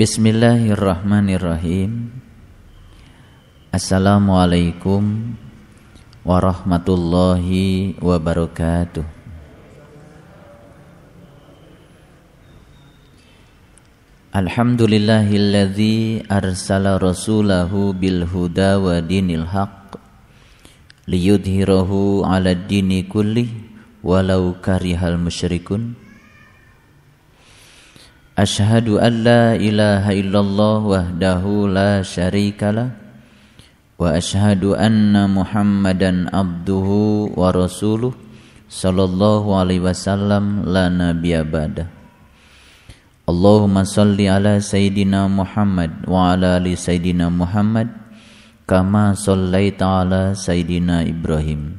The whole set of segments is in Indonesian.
Bismillahirrahmanirrahim. Assalamualaikum warahmatullahi wabarakatuh. Alhamdulillahilladzi arsala rasulahu bil huda wa dinil haq liyudhhirahu 'ala dini kulli walau karihal musyrikun Ashhadu an la ilaha illallah wahdahu la syarikalah wa ashhadu anna Muhammadan abduhu wa rasuluh sallallahu alaihi wasallam la nabiyya ba'da Allahumma salli ala sayyidina Muhammad wa ala ali sayyidina Muhammad kama sallaita ala sayyidina Ibrahim.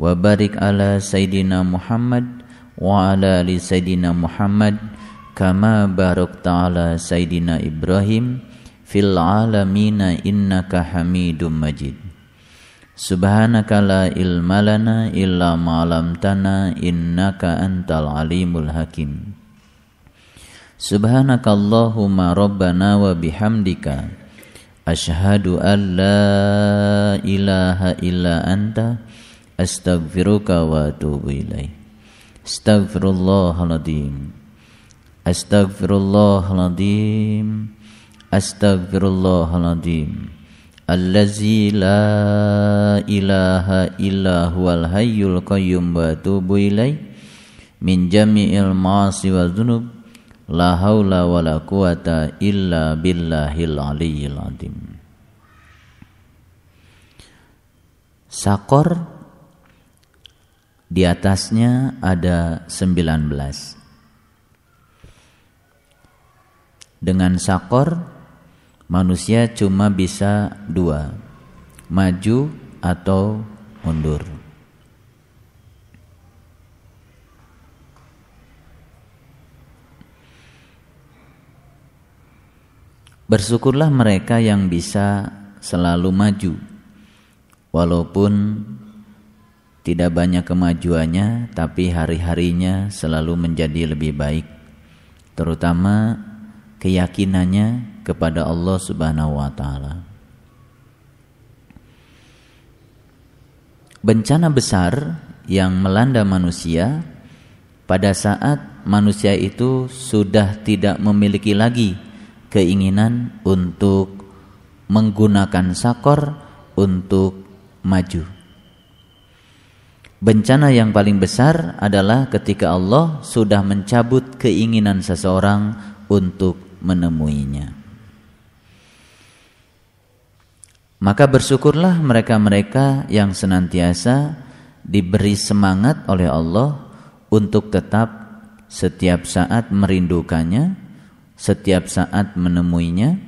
Wa barik ala sayyidina Muhammad wa ala ali sayyidina Muhammad kama barakta ala sayidina Ibrahim fil alamina innaka hamidum majid. Subhanaka la ilma lana illa ma 'allamtana innaka antal alimul hakim. Subhanaka Allahumma rabbana wa bihamdika Ashhadu an la ilaha illa anta astaghfiruka wa atubu ilaih Astaghfirullahaladzim. Astaghfirullahaladzim. Allazi la ilaha illa huwal hayyul qayyum wa atubu ilaih min jami'il ma'asi wa dhunub. La haula wa la quwata illa billahil aliyyil azim Sakor di atasnya ada 19 Dengan sakor manusia cuma bisa dua, maju atau mundur. Bersyukurlah mereka yang bisa selalu maju, walaupun tidak banyak kemajuannya, tapi hari-harinya selalu menjadi lebih baik, terutama keyakinannya kepada Allah Subhanahu wa taala. Bencana besar yang melanda manusia pada saat manusia itu sudah tidak memiliki lagi keinginan untuk menggunakan sakor untuk maju. Bencana yang paling besar adalah ketika Allah sudah mencabut keinginan seseorang untuk menemuinya. Maka bersyukurlah mereka-mereka yang senantiasa diberi semangat oleh Allah untuk tetap setiap saat merindukannya, setiap saat menemuinya,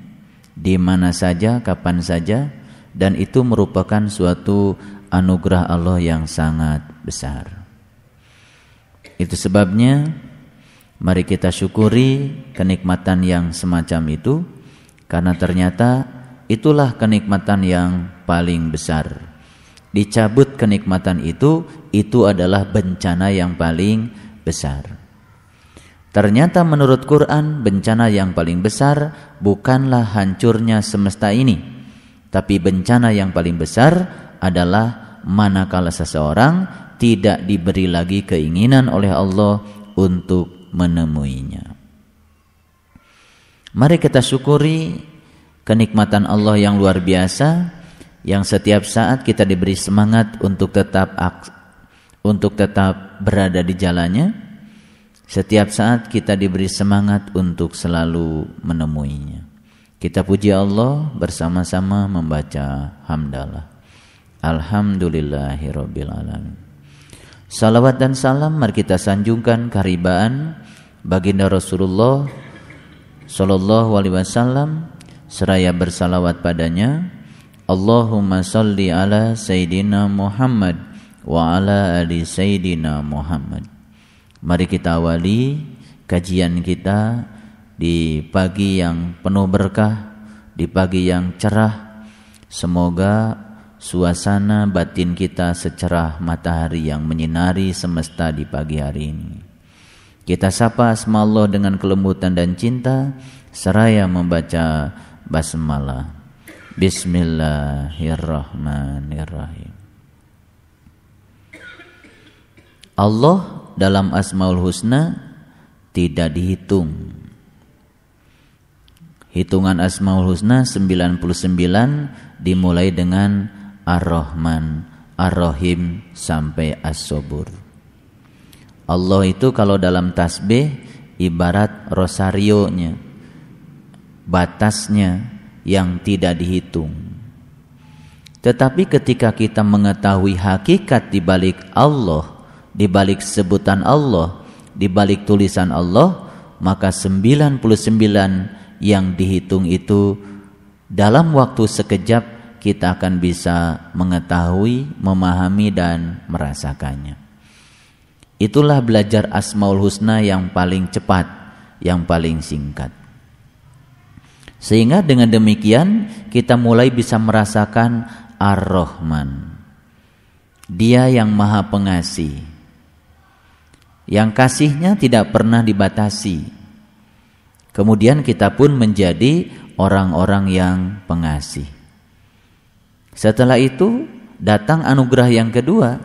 di mana saja, kapan saja, dan itu merupakan suatu anugerah Allah yang sangat besar. Itu sebabnya Mari kita syukuri kenikmatan yang semacam itu karena ternyata itulah kenikmatan yang paling besar. Dicabut kenikmatan itu itu adalah bencana yang paling besar. Ternyata menurut Quran bencana yang paling besar bukanlah hancurnya semesta ini, tapi bencana yang paling besar adalah manakala seseorang tidak diberi lagi keinginan oleh Allah untuk menemuinya. Mari kita syukuri kenikmatan Allah yang luar biasa yang setiap saat kita diberi semangat untuk tetap untuk tetap berada di jalannya. Setiap saat kita diberi semangat untuk selalu menemuinya. Kita puji Allah bersama-sama membaca hamdalah. Alhamdulillahirabbil alamin. Salawat dan salam mari kita sanjungkan karibaan baginda Rasulullah Sallallahu alaihi wasallam seraya bersalawat padanya. Allahumma salli ala Sayyidina Muhammad wa ala ali Sayyidina Muhammad. Mari kita awali kajian kita di pagi yang penuh berkah di pagi yang cerah. Semoga suasana batin kita secerah matahari yang menyinari semesta di pagi hari ini. Kita sapa asma Allah dengan kelembutan dan cinta. seraya membaca basmalah. Bismillahirrahmanirrahim. Allah dalam Asmaul Husna tidak dihitung. Hitungan Asmaul Husna 99 dimulai dengan Ar-Rahman, Ar-Rahim sampai As-Sobur. Allah itu kalau dalam tasbih ibarat rosario-nya, batasnya, yang tidak dihitung. Tetapi ketika kita mengetahui hakikat di balik Allah, di balik sebutan Allah, di balik tulisan Allah, maka 99 yang dihitung itu dalam waktu sekejap kita akan bisa mengetahui, memahami dan merasakannya. Itulah belajar Asmaul Husna yang paling cepat, yang paling singkat. Sehingga dengan demikian kita mulai bisa merasakan Ar-Rahman. Dia yang maha pengasih. Yang kasihnya tidak pernah dibatasi. Kemudian kita pun menjadi orang-orang yang pengasih. Setelah itu datang anugerah yang kedua.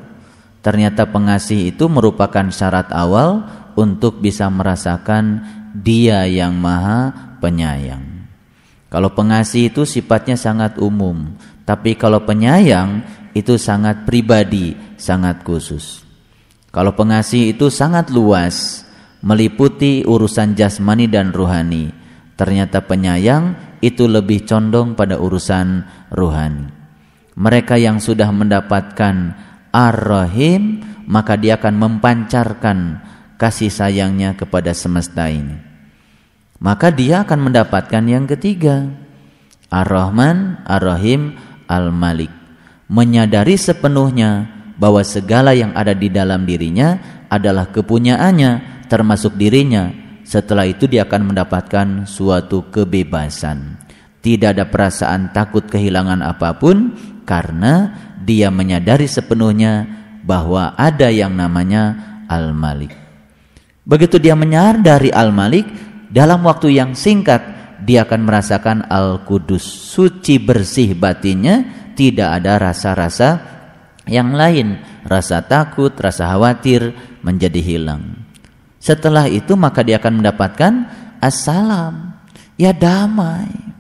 Ternyata pengasih itu merupakan syarat awal untuk bisa merasakan dia yang maha penyayang. Kalau pengasih itu sifatnya sangat umum, tapi kalau penyayang itu sangat pribadi, sangat khusus. Kalau pengasih itu sangat luas, meliputi urusan jasmani dan ruhani. Ternyata penyayang itu lebih condong pada urusan ruhani. Mereka yang sudah mendapatkan Ar-Rahim, maka dia akan mempancarkan kasih sayangnya kepada semesta ini. Maka dia akan mendapatkan yang ketiga. Ar-Rahman, Ar-Rahim, Al-Malik. Menyadari sepenuhnya bahwa segala yang ada di dalam dirinya adalah kepunyaannya termasuk dirinya. Setelah itu dia akan mendapatkan suatu kebebasan. Tidak ada perasaan takut kehilangan apa pun karena dia menyadari sepenuhnya bahwa ada yang namanya Al-Malik begitu dia menyadari Al-Malik dalam waktu yang singkat dia akan merasakan Al-Qudus, suci bersih batinnya, tidak ada rasa-rasa yang lain, rasa takut, rasa khawatir menjadi hilang. Setelah itu maka dia akan mendapatkan assalam, ya damai.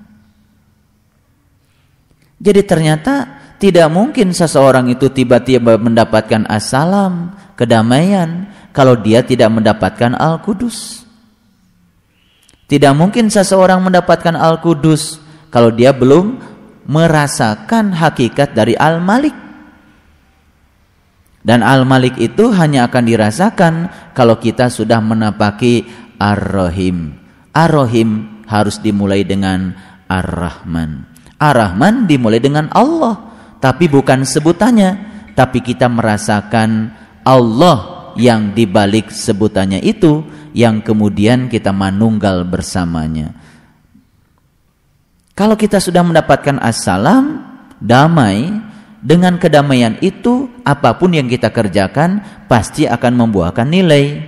Jadi ternyata tidak mungkin seseorang itu tiba-tiba mendapatkan assalam, kedamaian kalau dia tidak mendapatkan Al-Qudus. Tidak mungkin seseorang mendapatkan Al-Qudus kalau dia belum merasakan hakikat dari Al-Malik. Dan Al-Malik itu hanya akan dirasakan kalau kita sudah menapaki Ar-Rahim. Ar-Rahim harus dimulai dengan Ar-Rahman. Ar-Rahman dimulai dengan Allah, tapi bukan sebutannya, tapi kita merasakan Allah yang dibalik sebutannya itu yang kemudian kita manunggal bersamanya. Kalau kita sudah mendapatkan assalam, damai, dengan kedamaian itu apa pun yang kita kerjakan pasti akan membuahkan nilai.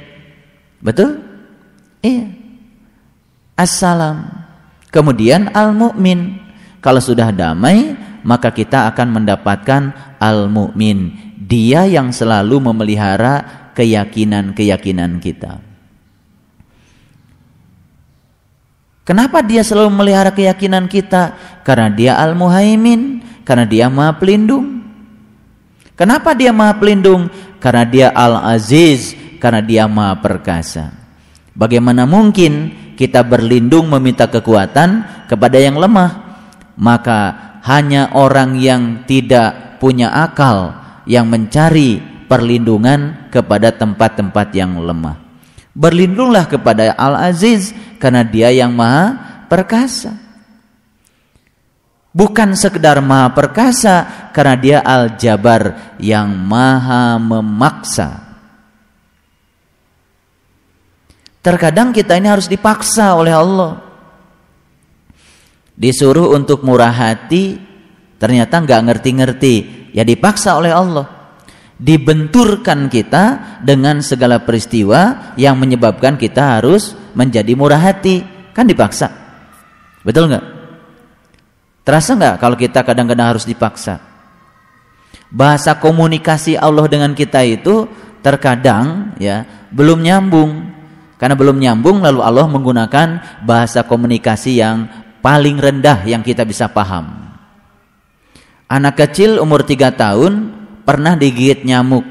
Betul? Iya. Assalam. Kemudian al-mu'min. Kalau sudah damai, maka kita akan mendapatkan al-mu'min. Dia yang selalu memelihara keyakinan-keyakinan kita. Kenapa dia selalu melihara keyakinan kita? Karena dia Al-Muhaimin, karena dia Maha Pelindung. Kenapa dia Maha Pelindung? Karena dia Al-Aziz, karena dia Maha Perkasa. Bagaimana mungkin kita berlindung meminta kekuatan kepada yang lemah? Maka hanya orang yang tidak punya akal yang mencari perlindungan kepada tempat-tempat yang lemah. Berlindunglah kepada Al-Aziz karena dia yang maha perkasa. Bukan sekedar maha perkasa karena dia Al-Jabar yang maha memaksa. Terkadang kita ini harus dipaksa oleh Allah. Disuruh untuk murah hati, ternyata nggak ngerti-ngerti, ya dipaksa oleh Allah dibenturkan kita dengan segala peristiwa yang menyebabkan kita harus menjadi murah hati kan dipaksa Betul nggak? Terasa nggak kalau kita kadang-kadang harus dipaksa? Bahasa komunikasi Allah dengan kita itu terkadang ya belum nyambung. Karena belum nyambung lalu Allah menggunakan bahasa komunikasi yang paling rendah yang kita bisa paham. Anak kecil umur 3 tahun pernah digigit nyamuk.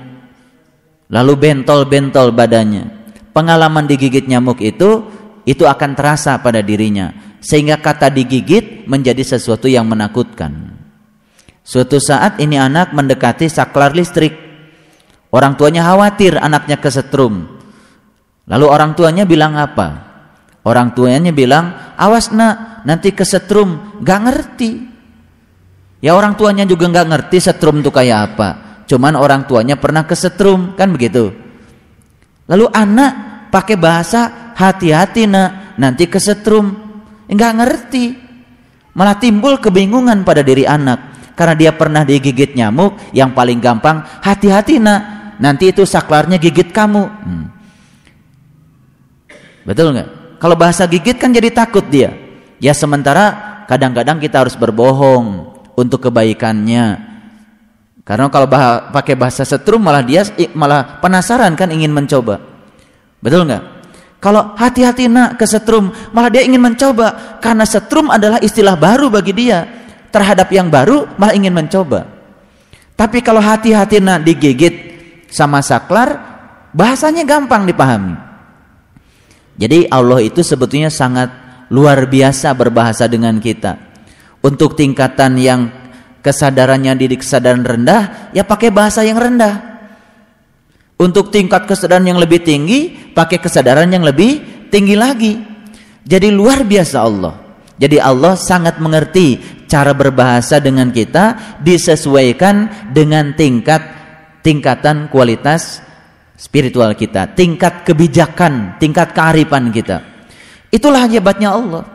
Lalu bentol-bentol badannya. Pengalaman digigit nyamuk itu itu akan terasa pada dirinya sehingga kata digigit menjadi sesuatu yang menakutkan. Suatu saat ini anak mendekati saklar listrik. Orang tuanya khawatir anaknya kesetrum. Lalu orang tuanya bilang apa? Orang tuanya bilang, awas nak, nanti kesetrum. Gak ngerti. Ya orang tuanya juga gak ngerti setrum itu kayak apa. Cuman orang tuanya pernah kesetrum, kan begitu. Lalu anak pakai bahasa hati-hati nak, nanti kesetrum Enggak ngerti. Malah timbul kebingungan pada diri anak karena dia pernah digigit nyamuk yang paling gampang hati-hati nak nanti itu saklarnya gigit kamu hmm. betul nggak kalau bahasa gigit kan jadi takut dia ya sementara kadang-kadang kita harus berbohong untuk kebaikannya karena kalau bah pakai bahasa setrum malah dia malah penasaran kan ingin mencoba betul nggak kalau hati-hati nak ke setrum, malah dia ingin mencoba karena setrum adalah istilah baru bagi dia. Terhadap yang baru malah ingin mencoba. Tapi kalau hati-hati nak digigit sama saklar, bahasanya gampang dipahami. Jadi Allah itu sebetulnya sangat luar biasa berbahasa dengan kita. Untuk tingkatan yang kesadarannya di kesadaran rendah, ya pakai bahasa yang rendah. Untuk tingkat kesadaran yang lebih tinggi, pakai kesadaran yang lebih tinggi lagi. Jadi luar biasa Allah. Jadi Allah sangat mengerti cara berbahasa dengan kita disesuaikan dengan tingkat tingkatan kualitas spiritual kita, tingkat kebijakan, tingkat kearifan kita. Itulah hebatnya Allah.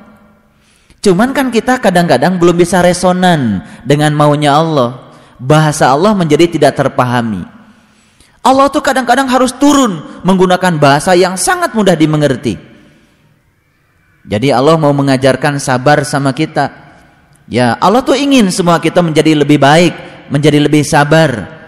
Cuman kan kita kadang-kadang belum bisa resonan dengan maunya Allah. Bahasa Allah menjadi tidak terpahami. Allah tuh kadang-kadang harus turun menggunakan bahasa yang sangat mudah dimengerti. Jadi Allah mau mengajarkan sabar sama kita. Ya, Allah tuh ingin semua kita menjadi lebih baik, menjadi lebih sabar.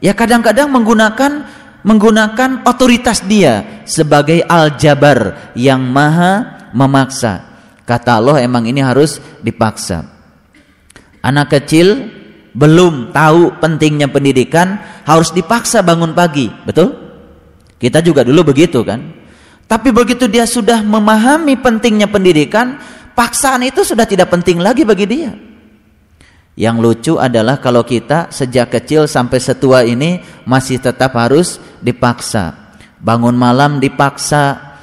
Ya kadang-kadang menggunakan menggunakan otoritas dia sebagai al-jabar yang maha memaksa. Kata Allah emang ini harus dipaksa. Anak kecil belum tahu pentingnya pendidikan harus dipaksa bangun pagi, betul? Kita juga dulu begitu kan? Tapi begitu dia sudah memahami pentingnya pendidikan, paksaan itu sudah tidak penting lagi bagi dia. Yang lucu adalah kalau kita sejak kecil sampai setua ini masih tetap harus dipaksa. Bangun malam dipaksa,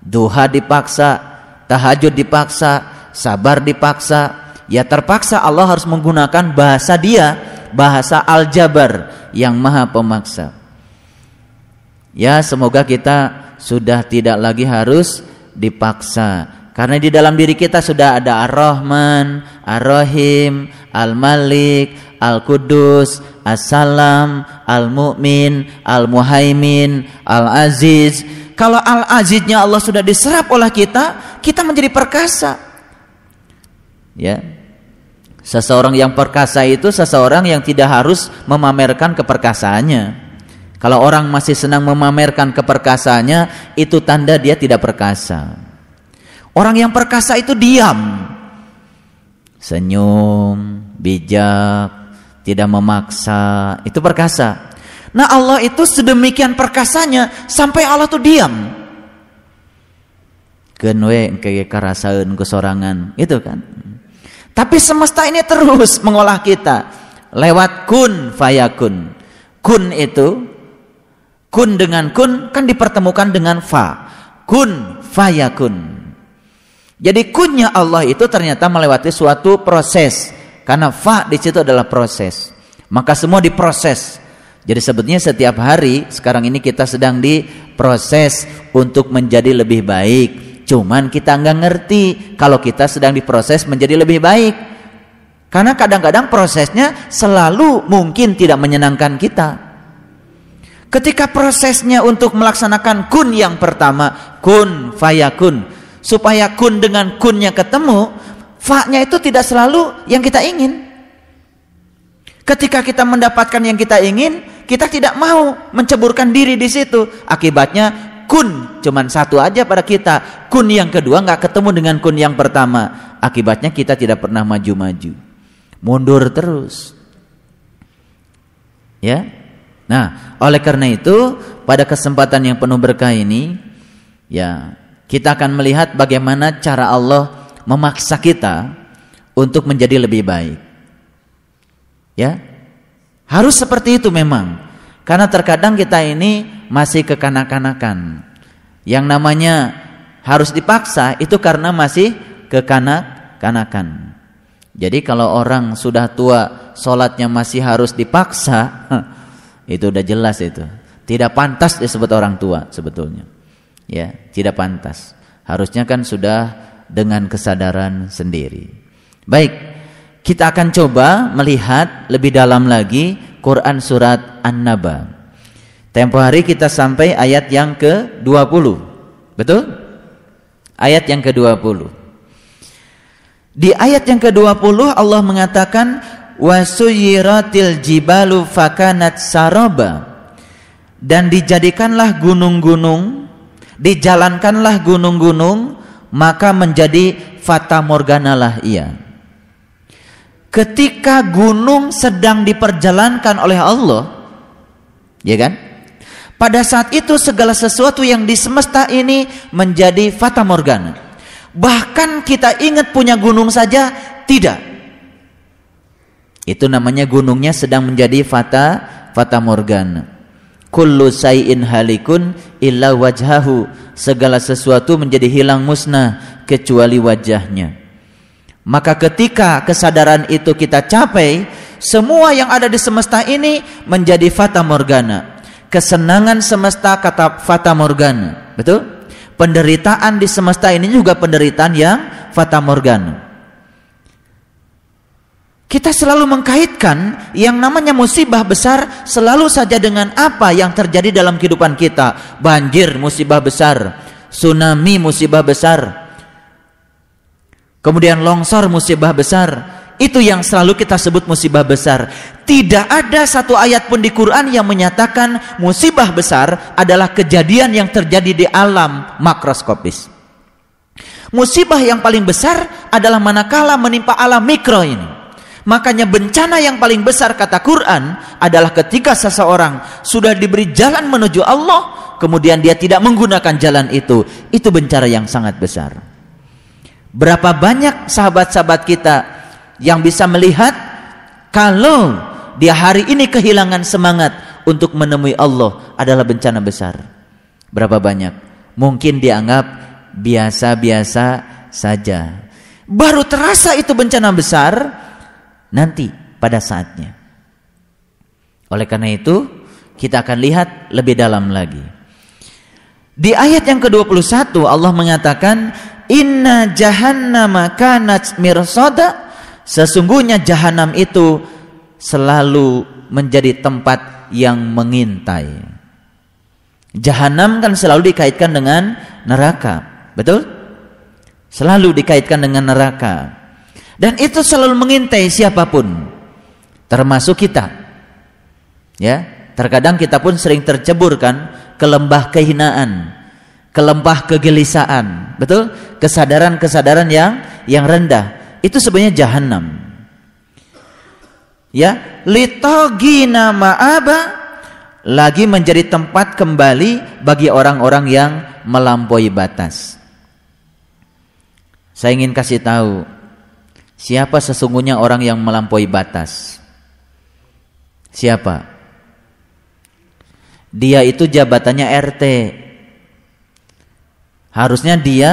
duha dipaksa, tahajud dipaksa, sabar dipaksa, ya terpaksa Allah harus menggunakan bahasa dia, bahasa Al-Jabar yang maha pemaksa. Ya, semoga kita sudah tidak lagi harus dipaksa. Karena di dalam diri kita sudah ada Ar-Rahman, Ar-Rahim, Al-Malik, Al-Qudus, As-Salam, Al-Mu'min, Al-Muhaimin, Al-Aziz. Kalau Al-Aziznya Allah sudah diserap oleh kita, kita menjadi perkasa. Ya, Seseorang yang perkasa itu seseorang yang tidak harus memamerkan keperkasaannya. Kalau orang masih senang memamerkan keperkasaannya, itu tanda dia tidak perkasa. Orang yang perkasa itu diam. Senyum, bijak, tidak memaksa, itu perkasa. Nah Allah itu sedemikian perkasanya sampai Allah tuh diam. Kenwe kayak kesorangan, itu kan. Tapi semesta ini terus mengolah kita lewat kun fayakun. Kun itu kun dengan kun kan dipertemukan dengan fa. Kun fayakun. Jadi kunnya Allah itu ternyata melewati suatu proses karena fa di situ adalah proses. Maka semua diproses. Jadi sebetulnya setiap hari sekarang ini kita sedang diproses untuk menjadi lebih baik Cuman kita nggak ngerti kalau kita sedang diproses menjadi lebih baik. Karena kadang-kadang prosesnya selalu mungkin tidak menyenangkan kita. Ketika prosesnya untuk melaksanakan kun yang pertama, kun fayakun, supaya kun dengan kunnya ketemu, Fa-nya itu tidak selalu yang kita ingin. Ketika kita mendapatkan yang kita ingin, kita tidak mau menceburkan diri di situ. Akibatnya kun cuman satu aja pada kita. Kun yang kedua nggak ketemu dengan kun yang pertama. Akibatnya kita tidak pernah maju-maju. Mundur terus. Ya. Nah, oleh karena itu pada kesempatan yang penuh berkah ini ya, kita akan melihat bagaimana cara Allah memaksa kita untuk menjadi lebih baik. Ya. Harus seperti itu memang. Karena terkadang kita ini masih kekanak-kanakan. Yang namanya harus dipaksa itu karena masih kekanak-kanakan. Jadi kalau orang sudah tua sholatnya masih harus dipaksa, itu udah jelas itu. Tidak pantas disebut orang tua sebetulnya. Ya, tidak pantas. Harusnya kan sudah dengan kesadaran sendiri. Baik, kita akan coba melihat lebih dalam lagi Quran surat An-Naba. Tempo hari kita sampai ayat yang ke-20. Betul? Ayat yang ke-20. Di ayat yang ke-20 Allah mengatakan wasuyiratil jibalu fakanat saraba dan dijadikanlah gunung-gunung dijalankanlah gunung-gunung maka menjadi fata morganalah ia. Ketika gunung sedang diperjalankan oleh Allah ya kan? Pada saat itu segala sesuatu yang di semesta ini menjadi fata morgana. Bahkan kita ingat punya gunung saja tidak. Itu namanya gunungnya sedang menjadi fata fata morgana kullu sayin halikun illa wajhahu segala sesuatu menjadi hilang musnah kecuali wajahnya maka ketika kesadaran itu kita capai, semua yang ada di semesta ini menjadi fata morgana. Kesenangan semesta kata fata morgana. Betul? Penderitaan di semesta ini juga penderitaan yang fata morgana. Kita selalu mengkaitkan yang namanya musibah besar selalu saja dengan apa yang terjadi dalam kehidupan kita. Banjir musibah besar, tsunami musibah besar, Kemudian longsor musibah besar. Itu yang selalu kita sebut musibah besar. Tidak ada satu ayat pun di Quran yang menyatakan musibah besar adalah kejadian yang terjadi di alam makroskopis. Musibah yang paling besar adalah manakala menimpa alam mikro ini. Makanya bencana yang paling besar kata Quran adalah ketika seseorang sudah diberi jalan menuju Allah, kemudian dia tidak menggunakan jalan itu. Itu bencana yang sangat besar. Berapa banyak sahabat-sahabat kita yang bisa melihat kalau dia hari ini kehilangan semangat untuk menemui Allah adalah bencana besar. Berapa banyak? Mungkin dianggap biasa-biasa saja. Baru terasa itu bencana besar nanti pada saatnya. Oleh karena itu, kita akan lihat lebih dalam lagi. Di ayat yang ke-21 Allah mengatakan Inna jahannama kanat mirsada Sesungguhnya jahanam itu selalu menjadi tempat yang mengintai. Jahanam kan selalu dikaitkan dengan neraka, betul? Selalu dikaitkan dengan neraka. Dan itu selalu mengintai siapa pun, termasuk kita. Ya, terkadang kita pun sering tercebur kan ke lembah kehinaan, ke lembah kegelisahan, betul? Kesadaran-kesadaran yang yang rendah itu sebenarnya jahanam. Ya, litogina ma'aba lagi menjadi tempat kembali bagi orang-orang yang melampaui batas. Saya ingin kasih tahu siapa sesungguhnya orang yang melampaui batas. Siapa? Dia itu jabatannya RT, Harusnya dia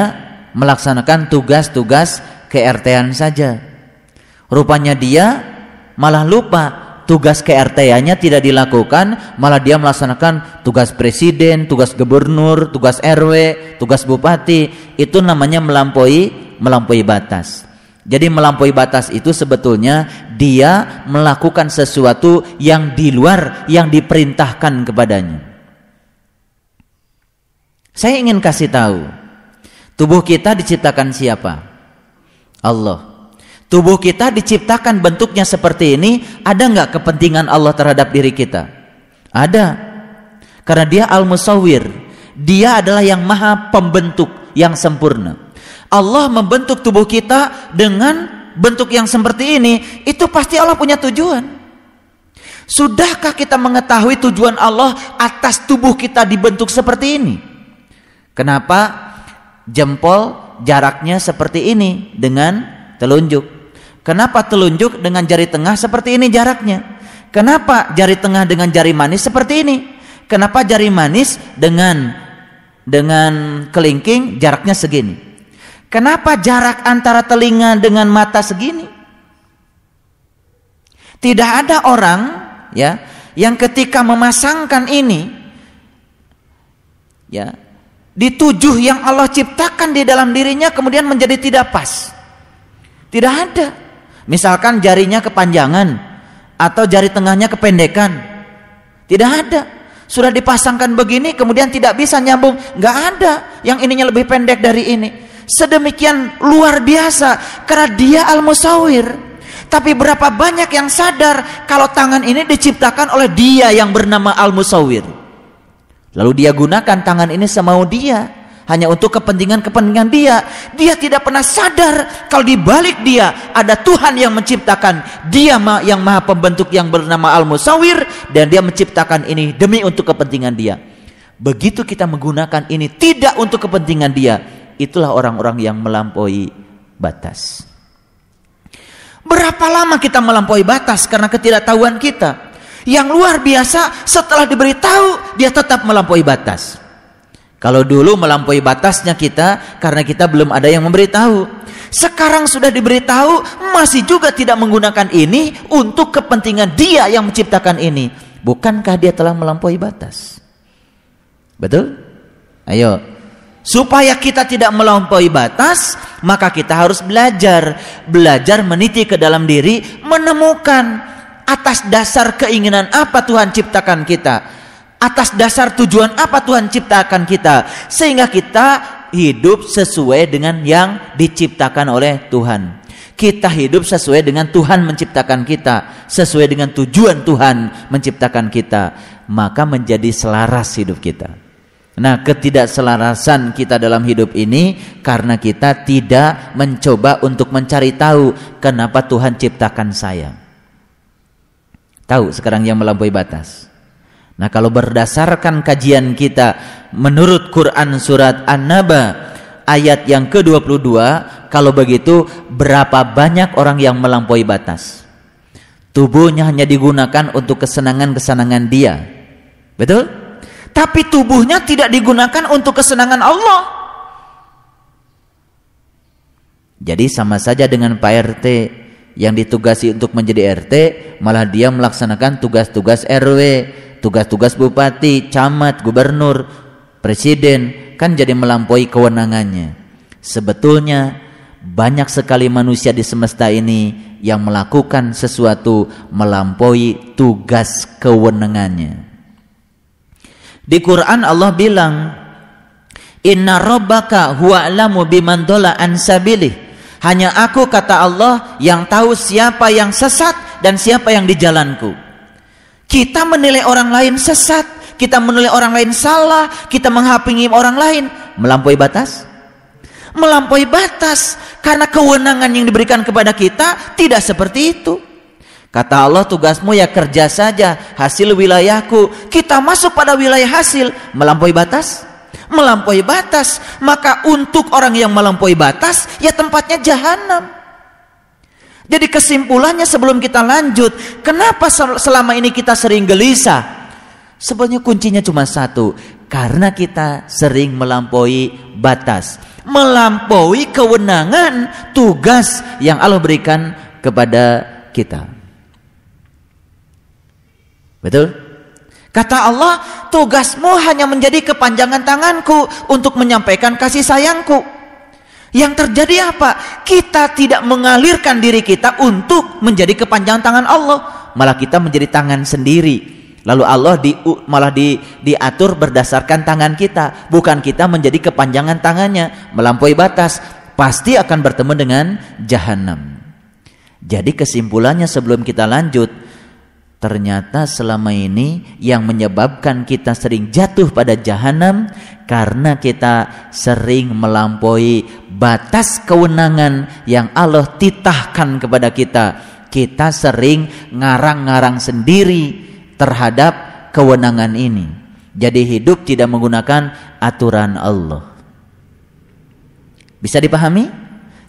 melaksanakan tugas-tugas KRT-an saja. Rupanya dia malah lupa tugas KRT-nya tidak dilakukan, malah dia melaksanakan tugas presiden, tugas gubernur, tugas RW, tugas bupati. Itu namanya melampaui melampaui batas. Jadi melampaui batas itu sebetulnya dia melakukan sesuatu yang di luar yang diperintahkan kepadanya. Saya ingin kasih tahu, tubuh kita diciptakan siapa? Allah. Tubuh kita diciptakan bentuknya seperti ini, ada nggak kepentingan Allah terhadap diri kita? Ada. Karena dia al-musawwir. Dia adalah yang maha pembentuk yang sempurna. Allah membentuk tubuh kita dengan bentuk yang seperti ini, itu pasti Allah punya tujuan. Sudahkah kita mengetahui tujuan Allah atas tubuh kita dibentuk seperti ini? Kenapa jempol jaraknya seperti ini dengan telunjuk? Kenapa telunjuk dengan jari tengah seperti ini jaraknya? Kenapa jari tengah dengan jari manis seperti ini? Kenapa jari manis dengan dengan kelingking jaraknya segini? Kenapa jarak antara telinga dengan mata segini? Tidak ada orang ya yang ketika memasangkan ini ya di tujuh yang Allah ciptakan di dalam dirinya kemudian menjadi tidak pas. Tidak ada. Misalkan jarinya kepanjangan atau jari tengahnya kependekan. Tidak ada. Sudah dipasangkan begini kemudian tidak bisa nyambung. Nggak ada yang ininya lebih pendek dari ini. Sedemikian luar biasa karena dia al-musawir. Tapi berapa banyak yang sadar kalau tangan ini diciptakan oleh dia yang bernama al-musawir. Lalu dia gunakan tangan ini semau dia hanya untuk kepentingan-kepentingan dia. Dia tidak pernah sadar kalau di balik dia ada Tuhan yang menciptakan. Dia yang maha pembentuk yang bernama Al-Musawir dan dia menciptakan ini demi untuk kepentingan dia. Begitu kita menggunakan ini tidak untuk kepentingan dia, itulah orang-orang yang melampaui batas. Berapa lama kita melampaui batas karena ketidaktahuan kita? Yang luar biasa setelah diberitahu dia tetap melampaui batas. Kalau dulu melampaui batasnya kita karena kita belum ada yang memberitahu. Sekarang sudah diberitahu masih juga tidak menggunakan ini untuk kepentingan dia yang menciptakan ini. Bukankah dia telah melampaui batas? Betul? Ayo. Supaya kita tidak melampaui batas, maka kita harus belajar, belajar meniti ke dalam diri, menemukan atas dasar keinginan apa Tuhan ciptakan kita atas dasar tujuan apa Tuhan ciptakan kita sehingga kita hidup sesuai dengan yang diciptakan oleh Tuhan. Kita hidup sesuai dengan Tuhan menciptakan kita, sesuai dengan tujuan Tuhan menciptakan kita, maka menjadi selaras hidup kita. Nah, ketidakselarasan kita dalam hidup ini karena kita tidak mencoba untuk mencari tahu kenapa Tuhan ciptakan saya. Tahu sekarang yang melampaui batas. Nah kalau berdasarkan kajian kita menurut Quran surat An-Naba ayat yang ke-22 kalau begitu berapa banyak orang yang melampaui batas tubuhnya hanya digunakan untuk kesenangan-kesenangan dia betul? Tapi tubuhnya tidak digunakan untuk kesenangan Allah jadi sama saja dengan Pak RT yang ditugasi untuk menjadi RT malah dia melaksanakan tugas-tugas RW tugas-tugas bupati, camat, gubernur, presiden kan jadi melampaui kewenangannya. Sebetulnya banyak sekali manusia di semesta ini yang melakukan sesuatu melampaui tugas kewenangannya. Di Quran Allah bilang, "Inna rabbaka huwa alamu biman an sabilih." Hanya aku kata Allah yang tahu siapa yang sesat dan siapa yang di jalanku. Kita menilai orang lain sesat, kita menilai orang lain salah, kita menghapingi orang lain, melampaui batas. Melampaui batas karena kewenangan yang diberikan kepada kita tidak seperti itu. Kata Allah tugasmu ya kerja saja hasil wilayahku. Kita masuk pada wilayah hasil melampaui batas. Melampaui batas, maka untuk orang yang melampaui batas ya tempatnya jahanam. Jadi kesimpulannya sebelum kita lanjut, kenapa selama ini kita sering gelisah? Sebenarnya kuncinya cuma satu, karena kita sering melampaui batas, melampaui kewenangan tugas yang Allah berikan kepada kita. Betul? Kata Allah, tugasmu hanya menjadi kepanjangan tanganku untuk menyampaikan kasih sayangku. Yang terjadi apa? Kita tidak mengalirkan diri kita untuk menjadi kepanjangan tangan Allah, malah kita menjadi tangan sendiri. Lalu Allah di, malah di, diatur berdasarkan tangan kita, bukan kita menjadi kepanjangan tangannya, melampaui batas, pasti akan bertemu dengan jahanam. Jadi kesimpulannya sebelum kita lanjut, ternyata selama ini yang menyebabkan kita sering jatuh pada jahanam karena kita sering melampaui batas kewenangan yang Allah titahkan kepada kita. Kita sering ngarang-ngarang sendiri terhadap kewenangan ini. Jadi hidup tidak menggunakan aturan Allah. Bisa dipahami?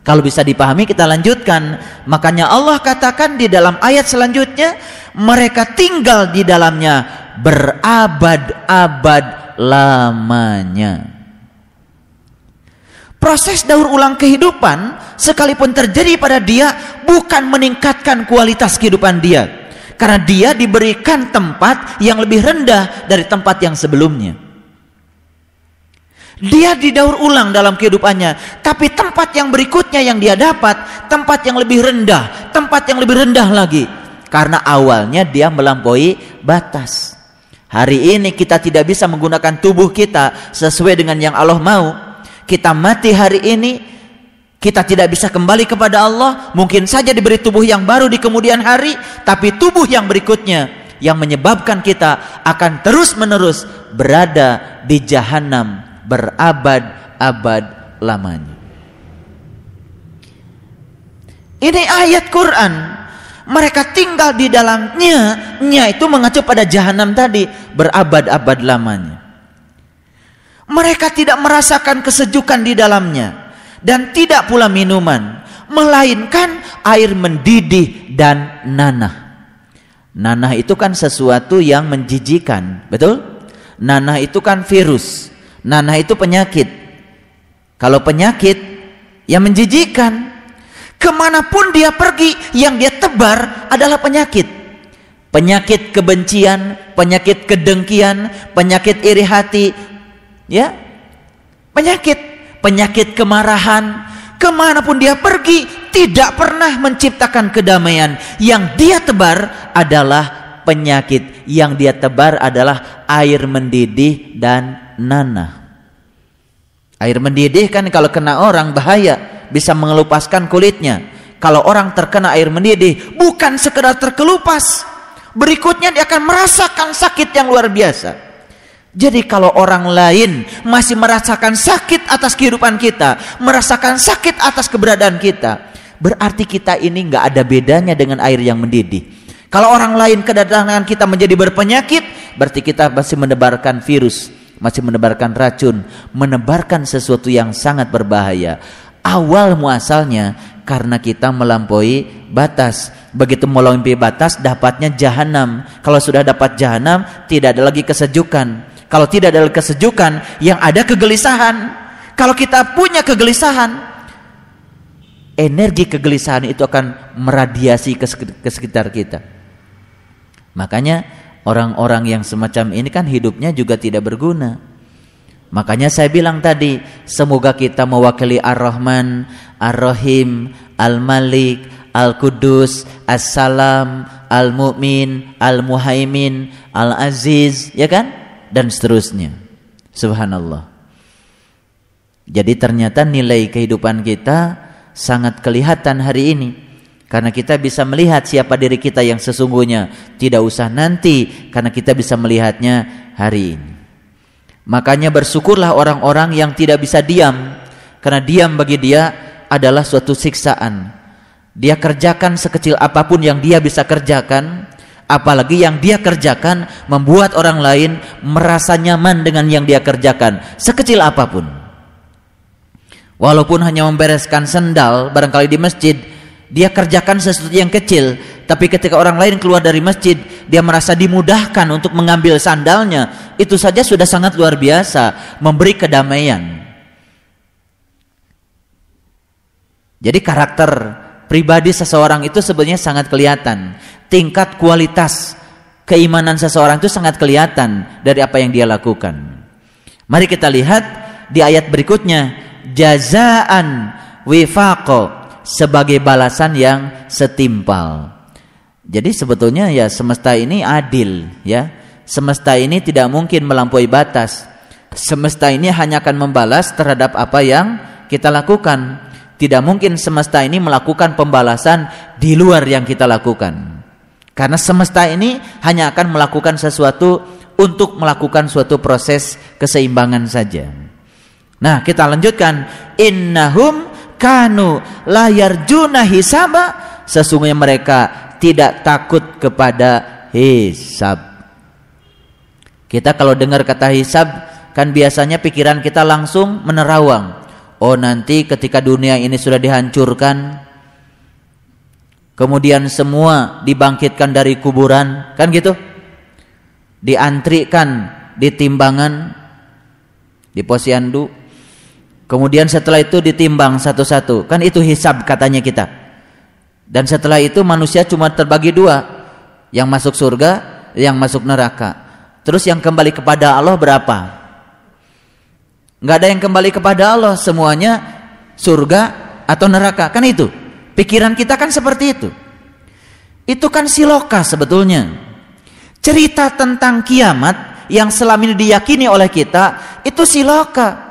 Kalau bisa dipahami kita lanjutkan. Makanya Allah katakan di dalam ayat selanjutnya mereka tinggal di dalamnya berabad-abad lamanya. Proses daur ulang kehidupan sekalipun terjadi pada dia bukan meningkatkan kualitas kehidupan dia. Karena dia diberikan tempat yang lebih rendah dari tempat yang sebelumnya. Dia didaur ulang dalam kehidupannya, tapi tempat yang berikutnya yang dia dapat, tempat yang lebih rendah, tempat yang lebih rendah lagi. Karena awalnya dia melampaui batas. Hari ini kita tidak bisa menggunakan tubuh kita sesuai dengan yang Allah mau. Kita mati hari ini, kita tidak bisa kembali kepada Allah, mungkin saja diberi tubuh yang baru di kemudian hari, tapi tubuh yang berikutnya yang menyebabkan kita akan terus-menerus berada di jahanam berabad-abad lamanya. Ini ayat Quran. Mereka tinggal di dalamnya, nya itu mengacu pada jahanam tadi, berabad-abad lamanya. Mereka tidak merasakan kesejukan di dalamnya dan tidak pula minuman, melainkan air mendidih dan nanah. Nanah itu kan sesuatu yang menjijikan, betul? Nanah itu kan virus. Nanah itu penyakit. Kalau penyakit yang menjijikan, ke mana pun dia pergi, yang dia tebar adalah penyakit. Penyakit kebencian, penyakit kedengkian, penyakit iri hati, ya, penyakit, penyakit kemarahan. Ke mana pun dia pergi, tidak pernah menciptakan kedamaian. Yang dia tebar adalah penyakit. Yang dia tebar adalah air mendidih dan nanah. Air mendidih kan kalau kena orang bahaya, bisa mengelupaskan kulitnya. Kalau orang terkena air mendidih, bukan sekedar terkelupas. Berikutnya dia akan merasakan sakit yang luar biasa. Jadi kalau orang lain masih merasakan sakit atas kehidupan kita, merasakan sakit atas keberadaan kita, berarti kita ini nggak ada bedanya dengan air yang mendidih. Kalau orang lain kedatangan kita menjadi berpenyakit, berarti kita masih menebarkan virus masih menebarkan racun, menebarkan sesuatu yang sangat berbahaya. Awal muasalnya karena kita melampaui batas. Begitu melampaui batas dapatnya jahanam. Kalau sudah dapat jahanam tidak ada lagi kesejukan. Kalau tidak ada kesejukan yang ada kegelisahan. Kalau kita punya kegelisahan, energi kegelisahan itu akan meradiasi ke sekitar kita. Makanya Orang-orang yang semacam ini kan hidupnya juga tidak berguna. Makanya saya bilang tadi, semoga kita mewakili Ar-Rahman, Ar-Rahim, Al-Malik, Al-Qudus, As-Salam, Al-Mu'min, Al-Muhaimin, Al-Aziz, ya kan? Dan seterusnya. Subhanallah. Jadi ternyata nilai kehidupan kita sangat kelihatan hari ini. Karena kita bisa melihat siapa diri kita yang sesungguhnya. Tidak usah nanti karena kita bisa melihatnya hari ini. Makanya bersyukurlah orang-orang yang tidak bisa diam. Karena diam bagi dia adalah suatu siksaan. Dia kerjakan sekecil apa pun yang dia bisa kerjakan. Apalagi yang dia kerjakan membuat orang lain merasa nyaman dengan yang dia kerjakan. Sekecil apa pun. Walaupun hanya membereskan sendal barangkali di masjid dia kerjakan sesuatu yang kecil, tapi ketika orang lain keluar dari masjid, dia merasa dimudahkan untuk mengambil sandalnya. Itu saja sudah sangat luar biasa, memberi kedamaian. Jadi karakter pribadi seseorang itu sebenarnya sangat kelihatan. Tingkat kualitas keimanan seseorang itu sangat kelihatan dari apa yang dia lakukan. Mari kita lihat di ayat berikutnya, jazaan wifaqo sebagai balasan yang setimpal. Jadi sebetulnya ya semesta ini adil ya. Semesta ini tidak mungkin melampaui batas. Semesta ini hanya akan membalas terhadap apa yang kita lakukan. Tidak mungkin semesta ini melakukan pembalasan di luar yang kita lakukan. Karena semesta ini hanya akan melakukan sesuatu untuk melakukan suatu proses keseimbangan saja. Nah, kita lanjutkan. Innahum kanu layar juna hisaba. Sesungguhnya mereka tidak takut kepada hisab. Kita kalau dengar kata hisab, kan biasanya pikiran kita langsung menerawang Oh nanti ketika dunia ini sudah dihancurkan Kemudian semua dibangkitkan dari kuburan Kan gitu Diantrikan di timbangan Di posyandu Kemudian setelah itu ditimbang satu-satu. Kan itu hisab katanya kita. Dan setelah itu manusia cuma terbagi dua. Yang masuk surga Yang masuk neraka. Terus yang kembali kepada Allah berapa? nggak ada yang kembali kepada Allah. Semuanya surga atau neraka. Kan itu. Pikiran kita kan seperti itu. Itu kan siloka sebetulnya. Cerita tentang kiamat yang selama ini diyakini oleh kita itu siloka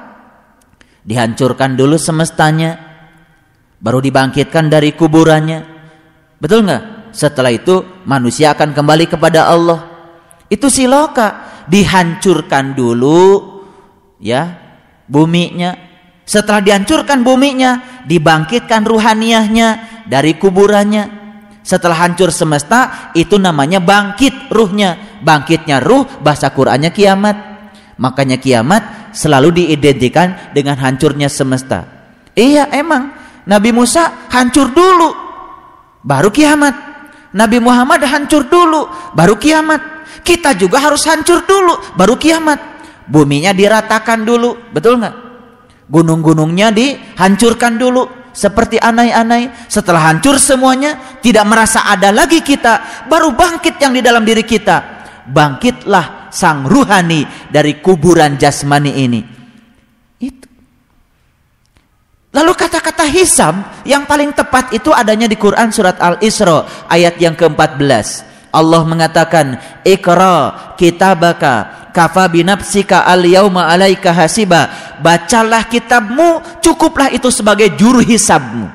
dihancurkan dulu semestanya baru dibangkitkan dari kuburannya. Betul nggak? Setelah itu manusia akan kembali kepada Allah. Itu siloka dihancurkan dulu ya buminya. Setelah dihancurkan buminya dibangkitkan ruhaniahnya dari kuburannya. Setelah hancur semesta itu namanya bangkit ruhnya. Bangkitnya ruh bahasa Qur'annya kiamat makanya kiamat selalu diidentikan dengan hancurnya semesta. Iya emang. Nabi Musa hancur dulu baru kiamat. Nabi Muhammad hancur dulu baru kiamat. Kita juga harus hancur dulu baru kiamat. Buminya diratakan dulu betul nggak? Gunung-gunungnya dihancurkan dulu seperti anai-anai. Setelah hancur semuanya tidak merasa ada lagi kita baru bangkit yang di dalam diri kita bangkitlah sang ruhani dari kuburan jasmani ini. Itu. Lalu kata-kata hisab yang paling tepat itu adanya di Quran surat Al-Isra ayat yang ke-14 Allah mengatakan ikra kitabaka kafa binafsika al yauma alaika hasiba. Bacalah kitabmu cukuplah itu sebagai juru hisabmu.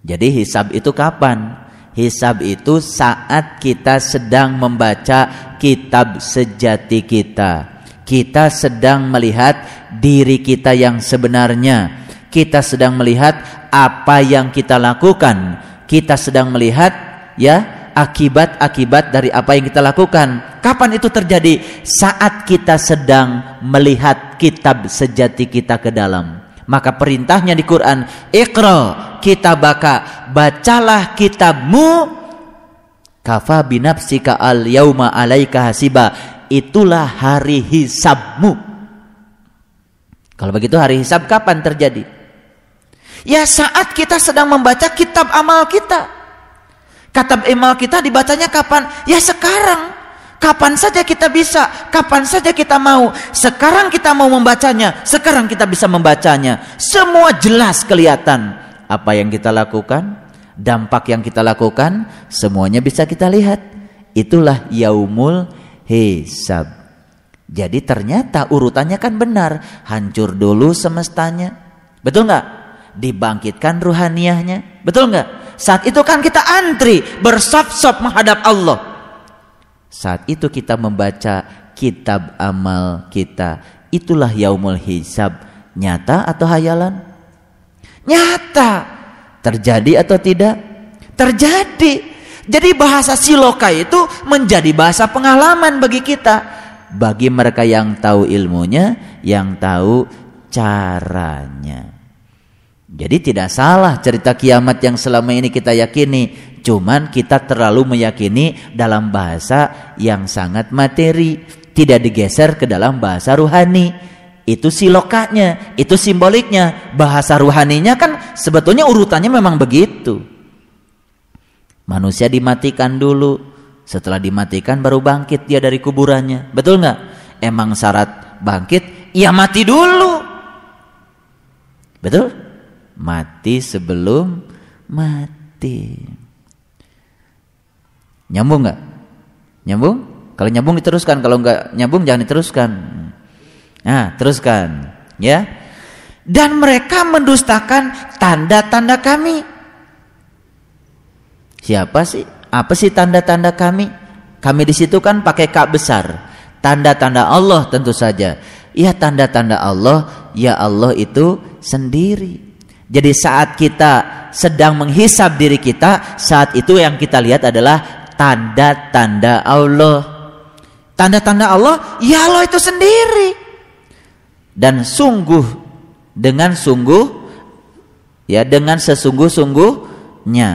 Jadi hisab itu kapan hisab itu saat kita sedang membaca kitab sejati kita kita sedang melihat diri kita yang sebenarnya kita sedang melihat apa yang kita lakukan kita sedang melihat ya akibat-akibat dari apa yang kita lakukan. Kapan itu terjadi? Saat kita sedang melihat kitab sejati kita ke dalam. Maka perintahnya di Quran, Iqra kitabaka, bacalah kitabmu kafa binafsika al yauma alaika hasiba. Itulah hari hisabmu. Kalau begitu hari hisab kapan terjadi? Ya saat kita sedang membaca kitab amal kita. Kata email kita dibacanya kapan? Ya sekarang. Kapan saja kita bisa, kapan saja kita mau. Sekarang kita mau membacanya, sekarang kita bisa membacanya. Semua jelas kelihatan. Apa yang kita lakukan, dampak yang kita lakukan, semuanya bisa kita lihat. Itulah yaumul hisab. Jadi ternyata urutannya kan benar. Hancur dulu semestanya. Betul nggak? Dibangkitkan ruhaniahnya. Betul nggak? Saat itu kan kita antri bersop-sop menghadap Allah. Saat itu kita membaca kitab amal kita. Itulah yaumul hisab. Nyata atau hayalan? Nyata. Terjadi atau tidak? Terjadi. Jadi bahasa siloka itu menjadi bahasa pengalaman bagi kita. Bagi mereka yang tahu ilmunya, yang tahu caranya. Jadi tidak salah cerita kiamat yang selama ini kita yakini, cuman kita terlalu meyakini dalam bahasa yang sangat materi, tidak digeser ke dalam bahasa ruhani. Itu silokanya, itu simboliknya. Bahasa ruhaninya kan sebetulnya urutannya memang begitu. Manusia dimatikan dulu, setelah dimatikan baru bangkit dia dari kuburannya. Betul nggak? Emang syarat bangkit, ya mati dulu. Betul? Mati sebelum mati. Nyambung nggak? Nyambung? Kalau nyambung diteruskan, kalau nggak nyambung jangan diteruskan. Nah, teruskan, ya. dan mereka mendustakan tanda-tanda kami. Siapa sih? Apa sih tanda-tanda kami? Kami di situ kan pakai kak besar. Tanda-tanda Allah tentu saja. Ya tanda-tanda Allah, ya Allah itu sendiri. Jadi saat kita sedang menghisap diri kita, saat itu yang kita lihat adalah tanda-tanda Allah. Tanda-tanda Allah, ya Allah itu sendiri. Dan sungguh dengan sungguh ya dengan sesungguh-sungguhnya.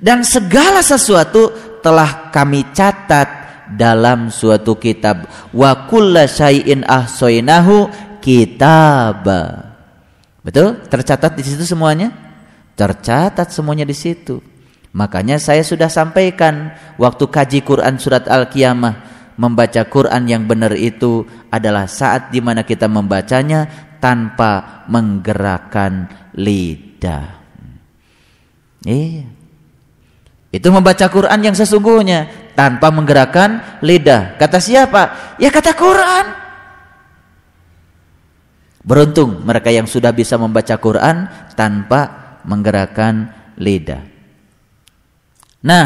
Dan segala sesuatu telah kami catat dalam suatu kitab wa kulla syai'in ahsainahu kitab. Betul? Tercatat di situ semuanya? Tercatat semuanya di situ. Makanya saya sudah sampaikan waktu kaji Quran surat Al-Qiyamah membaca Quran yang benar itu adalah saat di mana kita membacanya tanpa menggerakkan lidah. Iya. Itu membaca Quran yang sesungguhnya tanpa menggerakkan lidah. Kata siapa? Ya kata Quran. Beruntung mereka yang sudah bisa membaca Quran tanpa menggerakkan lidah. Nah,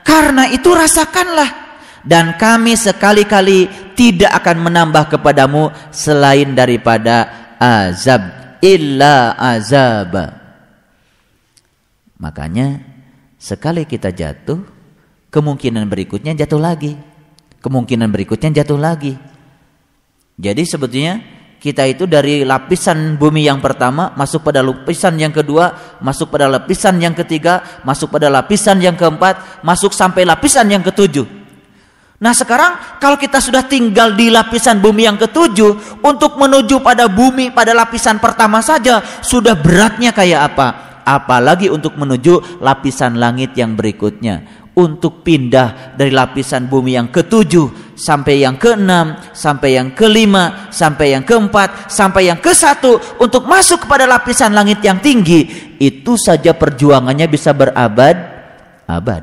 karena itu rasakanlah dan kami sekali-kali tidak akan menambah kepadamu selain daripada azab illa azab. Makanya sekali kita jatuh, kemungkinan berikutnya jatuh lagi. Kemungkinan berikutnya jatuh lagi. Jadi sebetulnya kita itu dari lapisan bumi yang pertama masuk pada lapisan yang kedua, masuk pada lapisan yang ketiga, masuk pada lapisan yang keempat, masuk sampai lapisan yang ketujuh. Nah sekarang kalau kita sudah tinggal di lapisan bumi yang ketujuh untuk menuju pada bumi pada lapisan pertama saja sudah beratnya kayak apa? Apalagi untuk menuju lapisan langit yang berikutnya untuk pindah dari lapisan bumi yang ketujuh sampai yang keenam, sampai yang kelima, sampai yang keempat, sampai yang ke satu untuk masuk kepada lapisan langit yang tinggi. Itu saja perjuangannya bisa berabad-abad.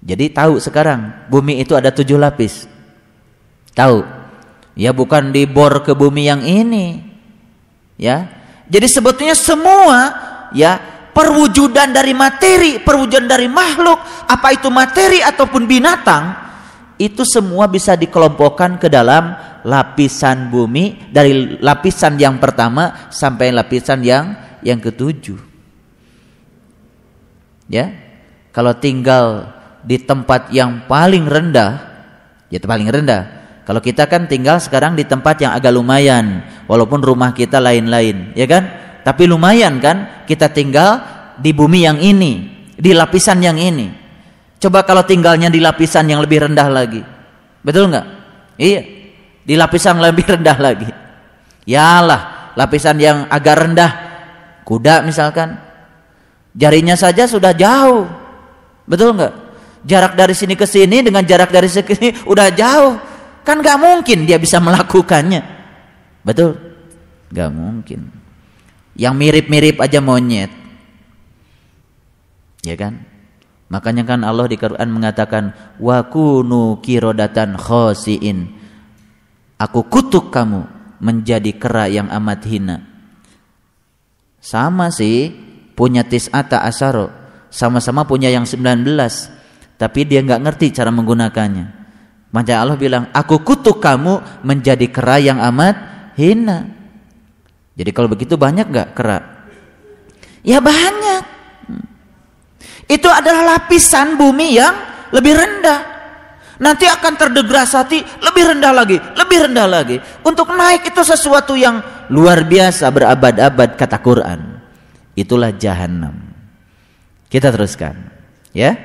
Jadi tahu sekarang bumi itu ada tujuh lapis. Tahu? Ya bukan dibor ke bumi yang ini. Ya. Jadi sebetulnya semua ya perwujudan dari materi, perwujudan dari makhluk, apa itu materi ataupun binatang, itu semua bisa dikelompokkan ke dalam lapisan bumi dari lapisan yang pertama sampai lapisan yang yang ketujuh. Ya. Kalau tinggal di tempat yang paling rendah, ya paling rendah. Kalau kita kan tinggal sekarang di tempat yang agak lumayan, walaupun rumah kita lain-lain, ya kan? Tapi lumayan kan kita tinggal di bumi yang ini, di lapisan yang ini. Coba kalau tinggalnya di lapisan yang lebih rendah lagi. Betul nggak? Iya. Di lapisan lebih rendah lagi. Yalah, lapisan yang agak rendah. Kuda misalkan. Jarinya saja sudah jauh. Betul nggak? Jarak dari sini ke sini dengan jarak dari sini udah jauh. Kan nggak mungkin dia bisa melakukannya. Betul? Nggak mungkin. Yang mirip-mirip aja monyet. Ya kan? Makanya kan Allah di Quran mengatakan wa kunu kirodatan khosiin. Aku kutuk kamu menjadi kera yang amat hina. Sama sih punya tis'ata asaro. Sama-sama punya yang 19. Tapi dia nggak ngerti cara menggunakannya. Maka Allah bilang, aku kutuk kamu menjadi kera yang amat hina. Jadi kalau begitu banyak nggak kera? Ya banyak. Itu adalah lapisan bumi yang lebih rendah. Nanti akan terdegradasi lebih rendah lagi, lebih rendah lagi. Untuk naik itu sesuatu yang luar biasa berabad-abad kata Quran. Itulah jahanam. Kita teruskan, ya.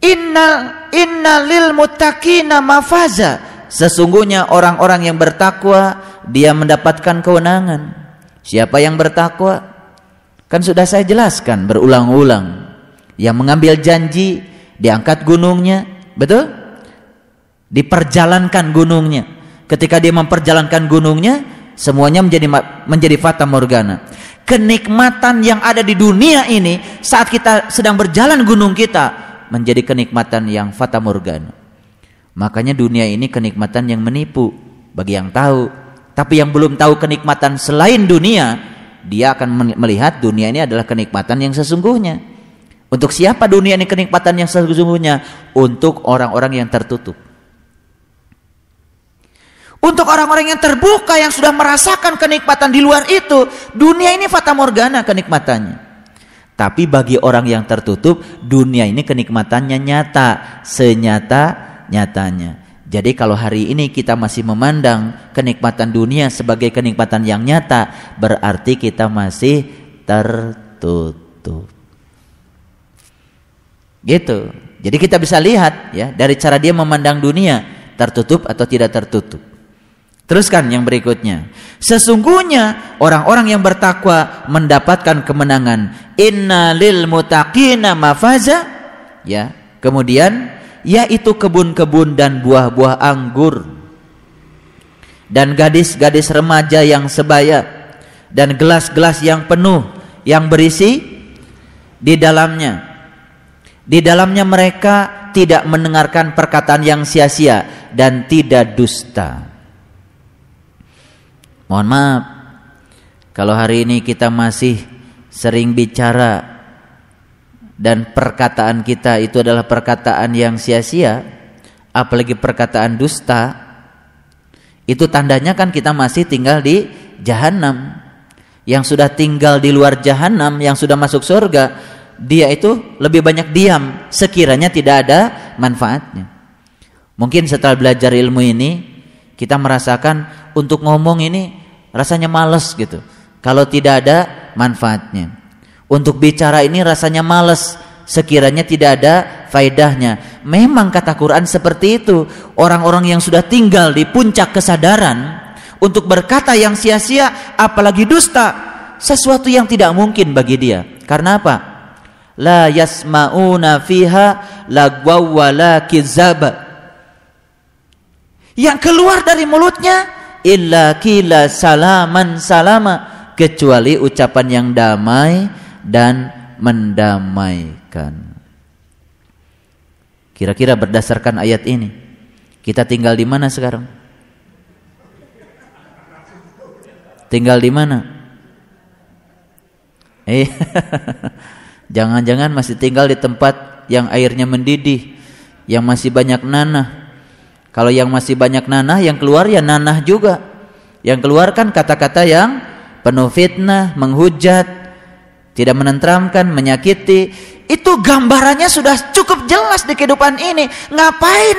Inna inna lil muttaqina mafaza. Sesungguhnya orang-orang yang bertakwa dia mendapatkan kewenangan. Siapa yang bertakwa? Kan sudah saya jelaskan berulang-ulang. Yang mengambil janji diangkat gunungnya, betul? Diperjalankan gunungnya. Ketika dia memperjalankan gunungnya, semuanya menjadi menjadi fata morgana. Kenikmatan yang ada di dunia ini saat kita sedang berjalan gunung kita menjadi kenikmatan yang fata morgana. Makanya dunia ini kenikmatan yang menipu bagi yang tahu. Tapi yang belum tahu kenikmatan selain dunia, dia akan melihat dunia ini adalah kenikmatan yang sesungguhnya. Untuk siapa dunia ini kenikmatan yang sesungguhnya? Untuk orang-orang yang tertutup. Untuk orang-orang yang terbuka yang sudah merasakan kenikmatan di luar itu, dunia ini fata morgana kenikmatannya. Tapi bagi orang yang tertutup, dunia ini kenikmatannya nyata, senyata nyatanya. Jadi kalau hari ini kita masih memandang kenikmatan dunia sebagai kenikmatan yang nyata, berarti kita masih tertutup. Gitu. Jadi kita bisa lihat ya dari cara dia memandang dunia, tertutup atau tidak tertutup. Teruskan yang berikutnya. Sesungguhnya orang-orang yang bertakwa mendapatkan kemenangan. Inna lil mutaqina mafaza. Ya. Kemudian yaitu kebun-kebun dan buah-buah anggur. Dan gadis-gadis remaja yang sebaya dan gelas-gelas yang penuh yang berisi di dalamnya. Di dalamnya mereka tidak mendengarkan perkataan yang sia-sia dan tidak dusta. Mohon maaf kalau hari ini kita masih sering bicara dan perkataan kita itu adalah perkataan yang sia-sia, apalagi perkataan dusta, itu tandanya kan kita masih tinggal di jahanam. Yang sudah tinggal di luar jahanam, yang sudah masuk surga, dia itu lebih banyak diam sekiranya tidak ada manfaatnya. Mungkin setelah belajar ilmu ini kita merasakan untuk ngomong ini rasanya males gitu. Kalau tidak ada manfaatnya. Untuk bicara ini rasanya males sekiranya tidak ada faedahnya. Memang kata Quran seperti itu. Orang-orang yang sudah tinggal di puncak kesadaran untuk berkata yang sia-sia apalagi dusta sesuatu yang tidak mungkin bagi dia. Karena apa? La yasmauna fiha lagwa wala kizaba. Yang keluar dari mulutnya illa kila salaman salama kecuali ucapan yang damai dan mendamaikan. Kira-kira berdasarkan ayat ini, kita tinggal di mana sekarang? Tinggal di mana? Eh, jangan-jangan masih tinggal di tempat yang airnya mendidih, yang masih banyak nanah, kalau yang masih banyak nanah, yang keluar ya nanah juga. Yang keluar kan kata-kata yang penuh fitnah, menghujat, tidak menenteramkan, menyakiti. Itu gambarannya sudah cukup jelas di kehidupan ini. Ngapain?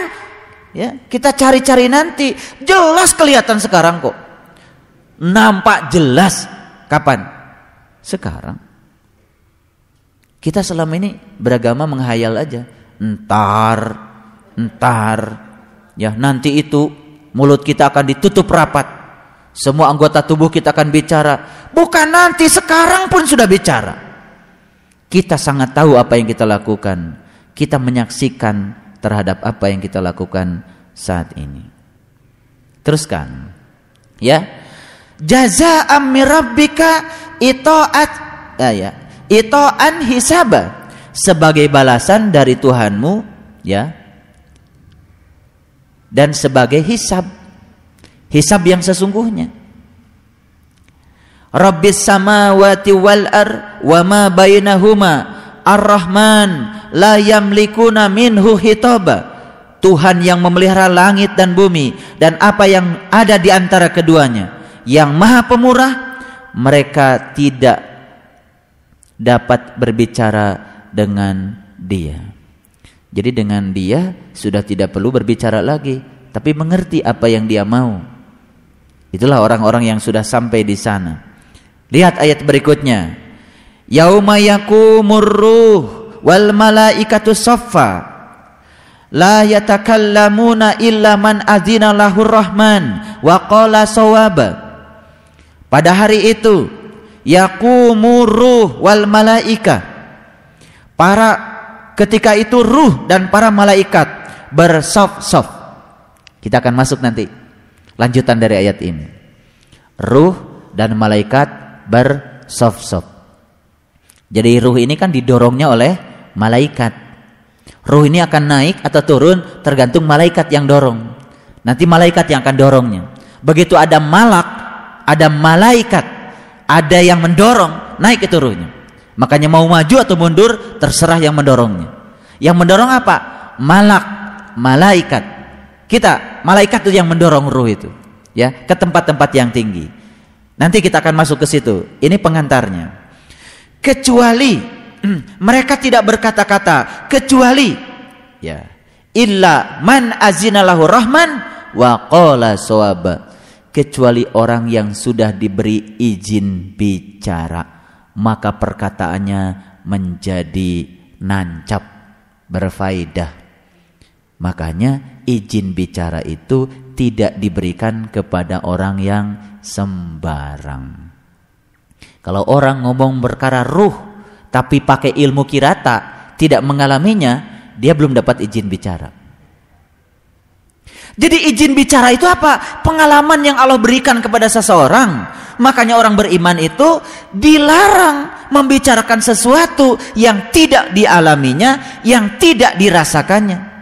Ya, kita cari-cari nanti. Jelas kelihatan sekarang kok. Nampak jelas. Kapan? Sekarang. Kita selama ini beragama menghayal aja. Entar, entar, Ya, nanti itu mulut kita akan ditutup rapat. Semua anggota tubuh kita akan bicara. Bukan nanti, sekarang pun sudah bicara. Kita sangat tahu apa yang kita lakukan. Kita menyaksikan terhadap apa yang kita lakukan saat ini. Teruskan. Ya. Jazaa'am mirabbika itaat ya, ya. Ita'an hisaba sebagai balasan dari Tuhanmu ya dan sebagai hisab hisab yang sesungguhnya. Rabbis samawati wal ar wa ma bainahuma. Ar-Rahman la yamlikuna minhu hitaba Tuhan yang memelihara langit dan bumi dan apa yang ada di antara keduanya yang maha pemurah mereka tidak dapat berbicara dengan dia. Jadi dengan dia sudah tidak perlu berbicara lagi, tapi mengerti apa yang dia mau. Itulah orang-orang yang sudah sampai di sana. Lihat ayat berikutnya. Yauma yakumur ruh wal malaikatu saffa la yatakallamuna illa man adzina lahur rahman wa qala sawaba. Pada hari itu yakumur ruh wal malaika para ketika itu ruh dan para malaikat bersof-sof. Kita akan masuk nanti lanjutan dari ayat ini. Ruh dan malaikat bersof-sof. Jadi ruh ini kan didorongnya oleh malaikat. Ruh ini akan naik atau turun tergantung malaikat yang dorong. Nanti malaikat yang akan dorongnya. Begitu ada malak, ada malaikat, ada yang mendorong, naik itu ruhnya. Makanya mau maju atau mundur terserah yang mendorongnya. Yang mendorong apa? Malak, malaikat. Kita, malaikat itu yang mendorong ruh itu, ya, ke tempat-tempat yang tinggi. Nanti kita akan masuk ke situ. Ini pengantarnya. Kecuali mereka tidak berkata-kata kecuali ya illa man azinalahu rahman wa qala sawaba kecuali orang yang sudah diberi izin bicara maka perkataannya menjadi nancap berfaedah makanya izin bicara itu tidak diberikan kepada orang yang sembarang kalau orang ngomong perkara ruh tapi pakai ilmu kirata tidak mengalaminya, dia belum dapat izin bicara. Jadi izin bicara itu apa? Pengalaman yang Allah berikan kepada seseorang. Makanya orang beriman itu dilarang membicarakan sesuatu yang tidak dialaminya, yang tidak dirasakannya.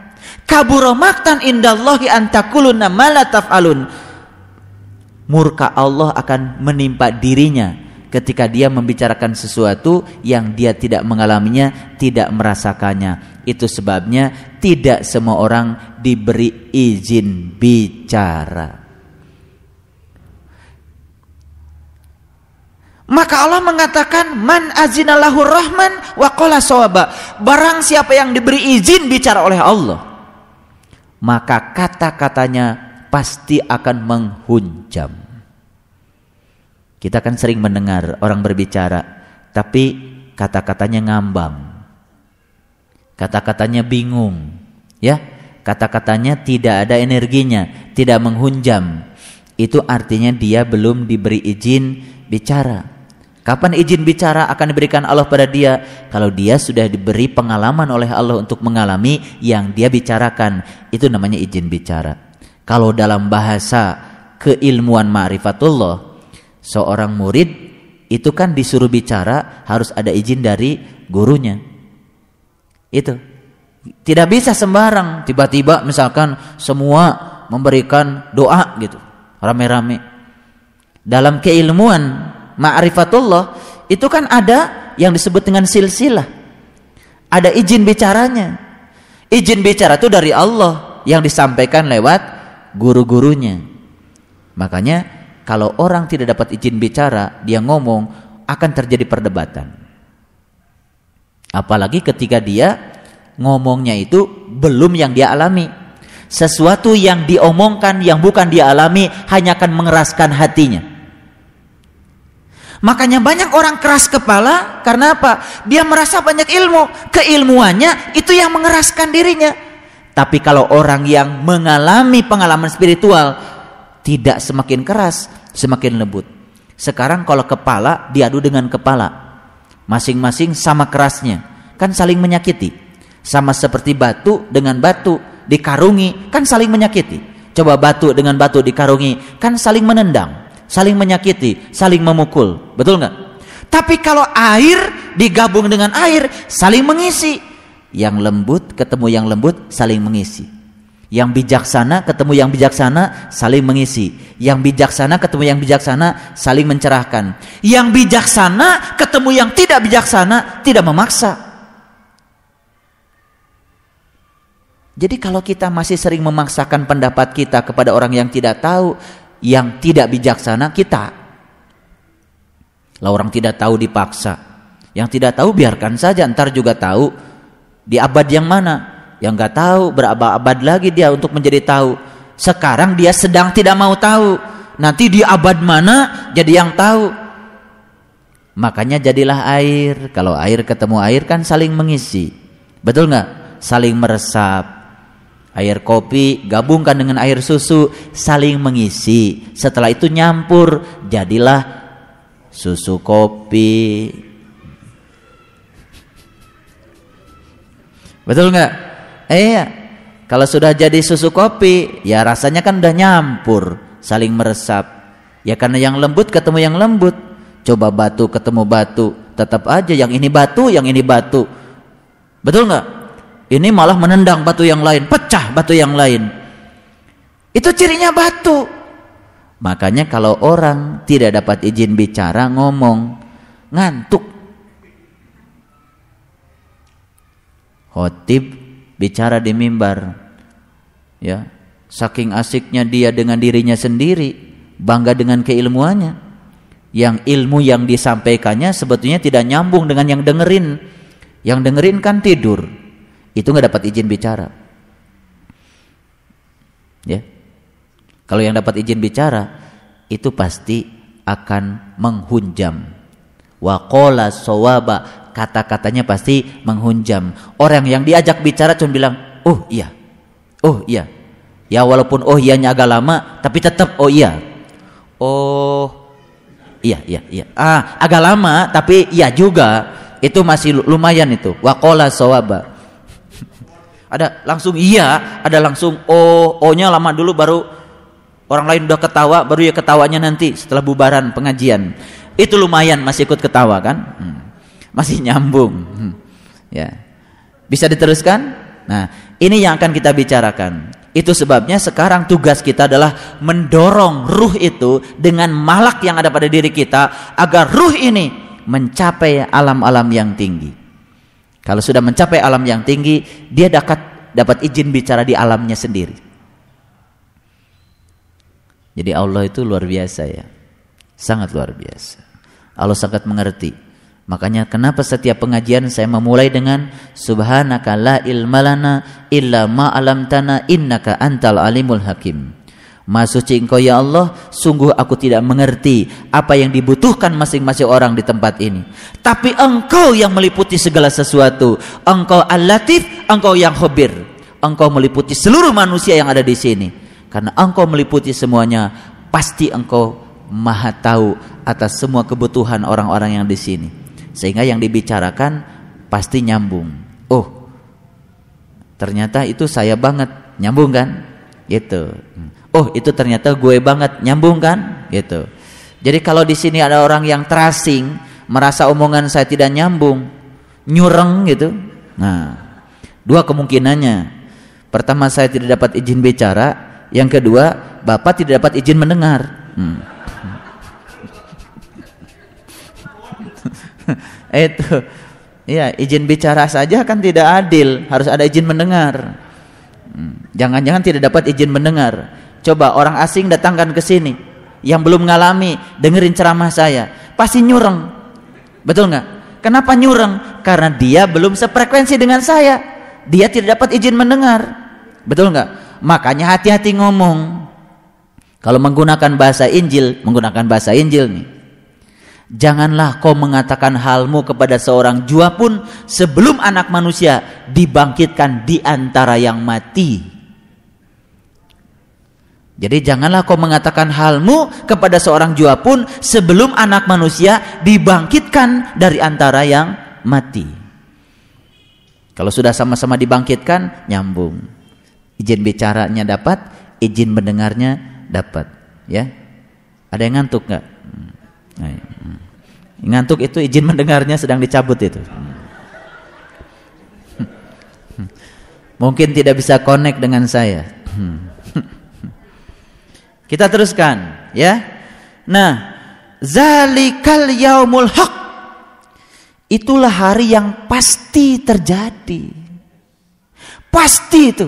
Kaburo maktan indallahi antakuluna malataf'alun. Murka Allah akan menimpa dirinya ketika dia membicarakan sesuatu yang dia tidak mengalaminya, tidak merasakannya. Itu sebabnya tidak semua orang diberi izin bicara. Maka Allah mengatakan man azinallahu rahman wa qala sawaba. Barang siapa yang diberi izin bicara oleh Allah, maka kata-katanya pasti akan menghunjam. Kita kan sering mendengar orang berbicara, tapi kata-katanya ngambang. Kata-katanya bingung, ya. Kata-katanya tidak ada energinya, tidak menghunjam. Itu artinya dia belum diberi izin bicara. Kapan izin bicara akan diberikan Allah pada dia? Kalau dia sudah diberi pengalaman oleh Allah untuk mengalami yang dia bicarakan, itu namanya izin bicara. Kalau dalam bahasa keilmuan ma'rifatullah, seorang murid itu kan disuruh bicara harus ada izin dari gurunya. Itu. Tidak bisa sembarang tiba-tiba misalkan semua memberikan doa gitu, rame-rame. Dalam keilmuan ma'rifatullah itu kan ada yang disebut dengan silsilah. Ada izin bicaranya. Izin bicara itu dari Allah yang disampaikan lewat guru-gurunya. Makanya kalau orang tidak dapat izin bicara, dia ngomong akan terjadi perdebatan. Apalagi ketika dia ngomongnya itu belum yang dia alami. Sesuatu yang diomongkan yang bukan dia alami hanya akan mengeraskan hatinya. Makanya banyak orang keras kepala karena apa? Dia merasa banyak ilmu, keilmuannya itu yang mengeraskan dirinya. Tapi kalau orang yang mengalami pengalaman spiritual tidak semakin keras, semakin lembut. Sekarang kalau kepala diadu dengan kepala, masing-masing sama kerasnya, kan saling menyakiti. Sama seperti batu dengan batu dikarungi, kan saling menyakiti. Coba batu dengan batu dikarungi, kan saling menendang, saling menyakiti, saling memukul. Betul nggak? Tapi kalau air digabung dengan air, saling mengisi. Yang lembut ketemu yang lembut, saling mengisi. Yang bijaksana ketemu yang bijaksana saling mengisi. Yang bijaksana ketemu yang bijaksana saling mencerahkan. Yang bijaksana ketemu yang tidak bijaksana tidak memaksa. Jadi kalau kita masih sering memaksakan pendapat kita kepada orang yang tidak tahu, yang tidak bijaksana kita. Lah orang tidak tahu dipaksa. Yang tidak tahu biarkan saja, ntar juga tahu di abad yang mana. Yang nggak tahu berabad-abad lagi dia untuk menjadi tahu. Sekarang dia sedang tidak mau tahu. Nanti di abad mana jadi yang tahu. Makanya jadilah air. Kalau air ketemu air kan saling mengisi. Betul nggak? Saling meresap air kopi gabungkan dengan air susu saling mengisi setelah itu nyampur jadilah susu kopi betul nggak Iya. Kalau sudah jadi susu kopi, ya rasanya kan udah nyampur, saling meresap. Ya karena yang lembut ketemu yang lembut. Coba batu ketemu batu, tetap aja yang ini batu, yang ini batu. Betul nggak? Ini malah menendang batu yang lain, pecah batu yang lain. Itu cirinya batu. Makanya kalau orang tidak dapat izin bicara ngomong ngantuk. Khotib bicara di mimbar. Ya, saking asiknya dia dengan dirinya sendiri, bangga dengan keilmuannya. Yang ilmu yang disampaikannya sebetulnya tidak nyambung dengan yang dengerin. Yang dengerin kan tidur. Itu nggak dapat izin bicara. Ya. Kalau yang dapat izin bicara itu pasti akan menghunjam. Waqala sawaba kata-katanya pasti menghunjam. Orang yang diajak bicara cuma bilang, "Oh iya. Oh iya." Ya walaupun oh iyanya agak lama tapi tetap oh iya. Oh iya iya iya. Ah, agak lama tapi iya juga. Itu masih lumayan itu. Waqala sawaba. Ada langsung iya, ada langsung oh, oh-nya lama dulu baru Orang lain udah ketawa, baru ya ketawanya nanti setelah bubaran pengajian. Itu lumayan masih ikut ketawa kan? Hmm. Masih nyambung. Hmm. Ya. Bisa diteruskan? Nah, ini yang akan kita bicarakan. Itu sebabnya sekarang tugas kita adalah mendorong ruh itu dengan malak yang ada pada diri kita agar ruh ini mencapai alam-alam yang tinggi. Kalau sudah mencapai alam yang tinggi, dia dapat dapat izin bicara di alamnya sendiri. Jadi Allah itu luar biasa ya. Sangat luar biasa. Allah sangat mengerti. Makanya kenapa setiap pengajian saya memulai dengan subhanaka la ilmalana illa ma alamtana innaka antal alimul hakim. Maha suci engkau ya Allah, sungguh aku tidak mengerti apa yang dibutuhkan masing-masing orang di tempat ini. Tapi engkau yang meliputi segala sesuatu. Engkau al-latif, engkau yang khobir. Engkau meliputi seluruh manusia yang ada di sini. Karena engkau meliputi semuanya, pasti engkau maha tahu atas semua kebutuhan orang-orang yang di sini. Sehingga yang dibicarakan pasti nyambung. Oh, ternyata itu saya banget, nyambung kan? Gitu. Oh, itu ternyata gue banget, nyambung kan? Gitu. Jadi kalau di sini ada orang yang terasing, merasa omongan saya tidak nyambung, nyureng gitu. Nah, dua kemungkinannya. Pertama saya tidak dapat izin bicara, yang kedua, bapak tidak dapat izin mendengar. Hmm. itu ya izin bicara saja kan tidak adil harus ada izin mendengar hmm. jangan-jangan tidak dapat izin mendengar coba orang asing datangkan ke sini yang belum mengalami dengerin ceramah saya pasti nyureng betul nggak kenapa nyureng karena dia belum sefrekuensi dengan saya dia tidak dapat izin mendengar betul nggak Makanya hati-hati ngomong. Kalau menggunakan bahasa Injil, menggunakan bahasa Injil nih. Janganlah kau mengatakan halmu kepada seorang jua pun sebelum anak manusia dibangkitkan di antara yang mati. Jadi janganlah kau mengatakan halmu kepada seorang jua pun sebelum anak manusia dibangkitkan dari antara yang mati. Kalau sudah sama-sama dibangkitkan, nyambung. Izin bicaranya dapat, izin mendengarnya dapat, ya. Ada yang ngantuk nggak? Nah, hmm. Ngantuk itu izin mendengarnya sedang dicabut itu. Mungkin tidak bisa connect dengan saya. Kita teruskan, ya. Nah, zalikal yaumul haq. Itulah hari yang pasti terjadi. Pasti itu.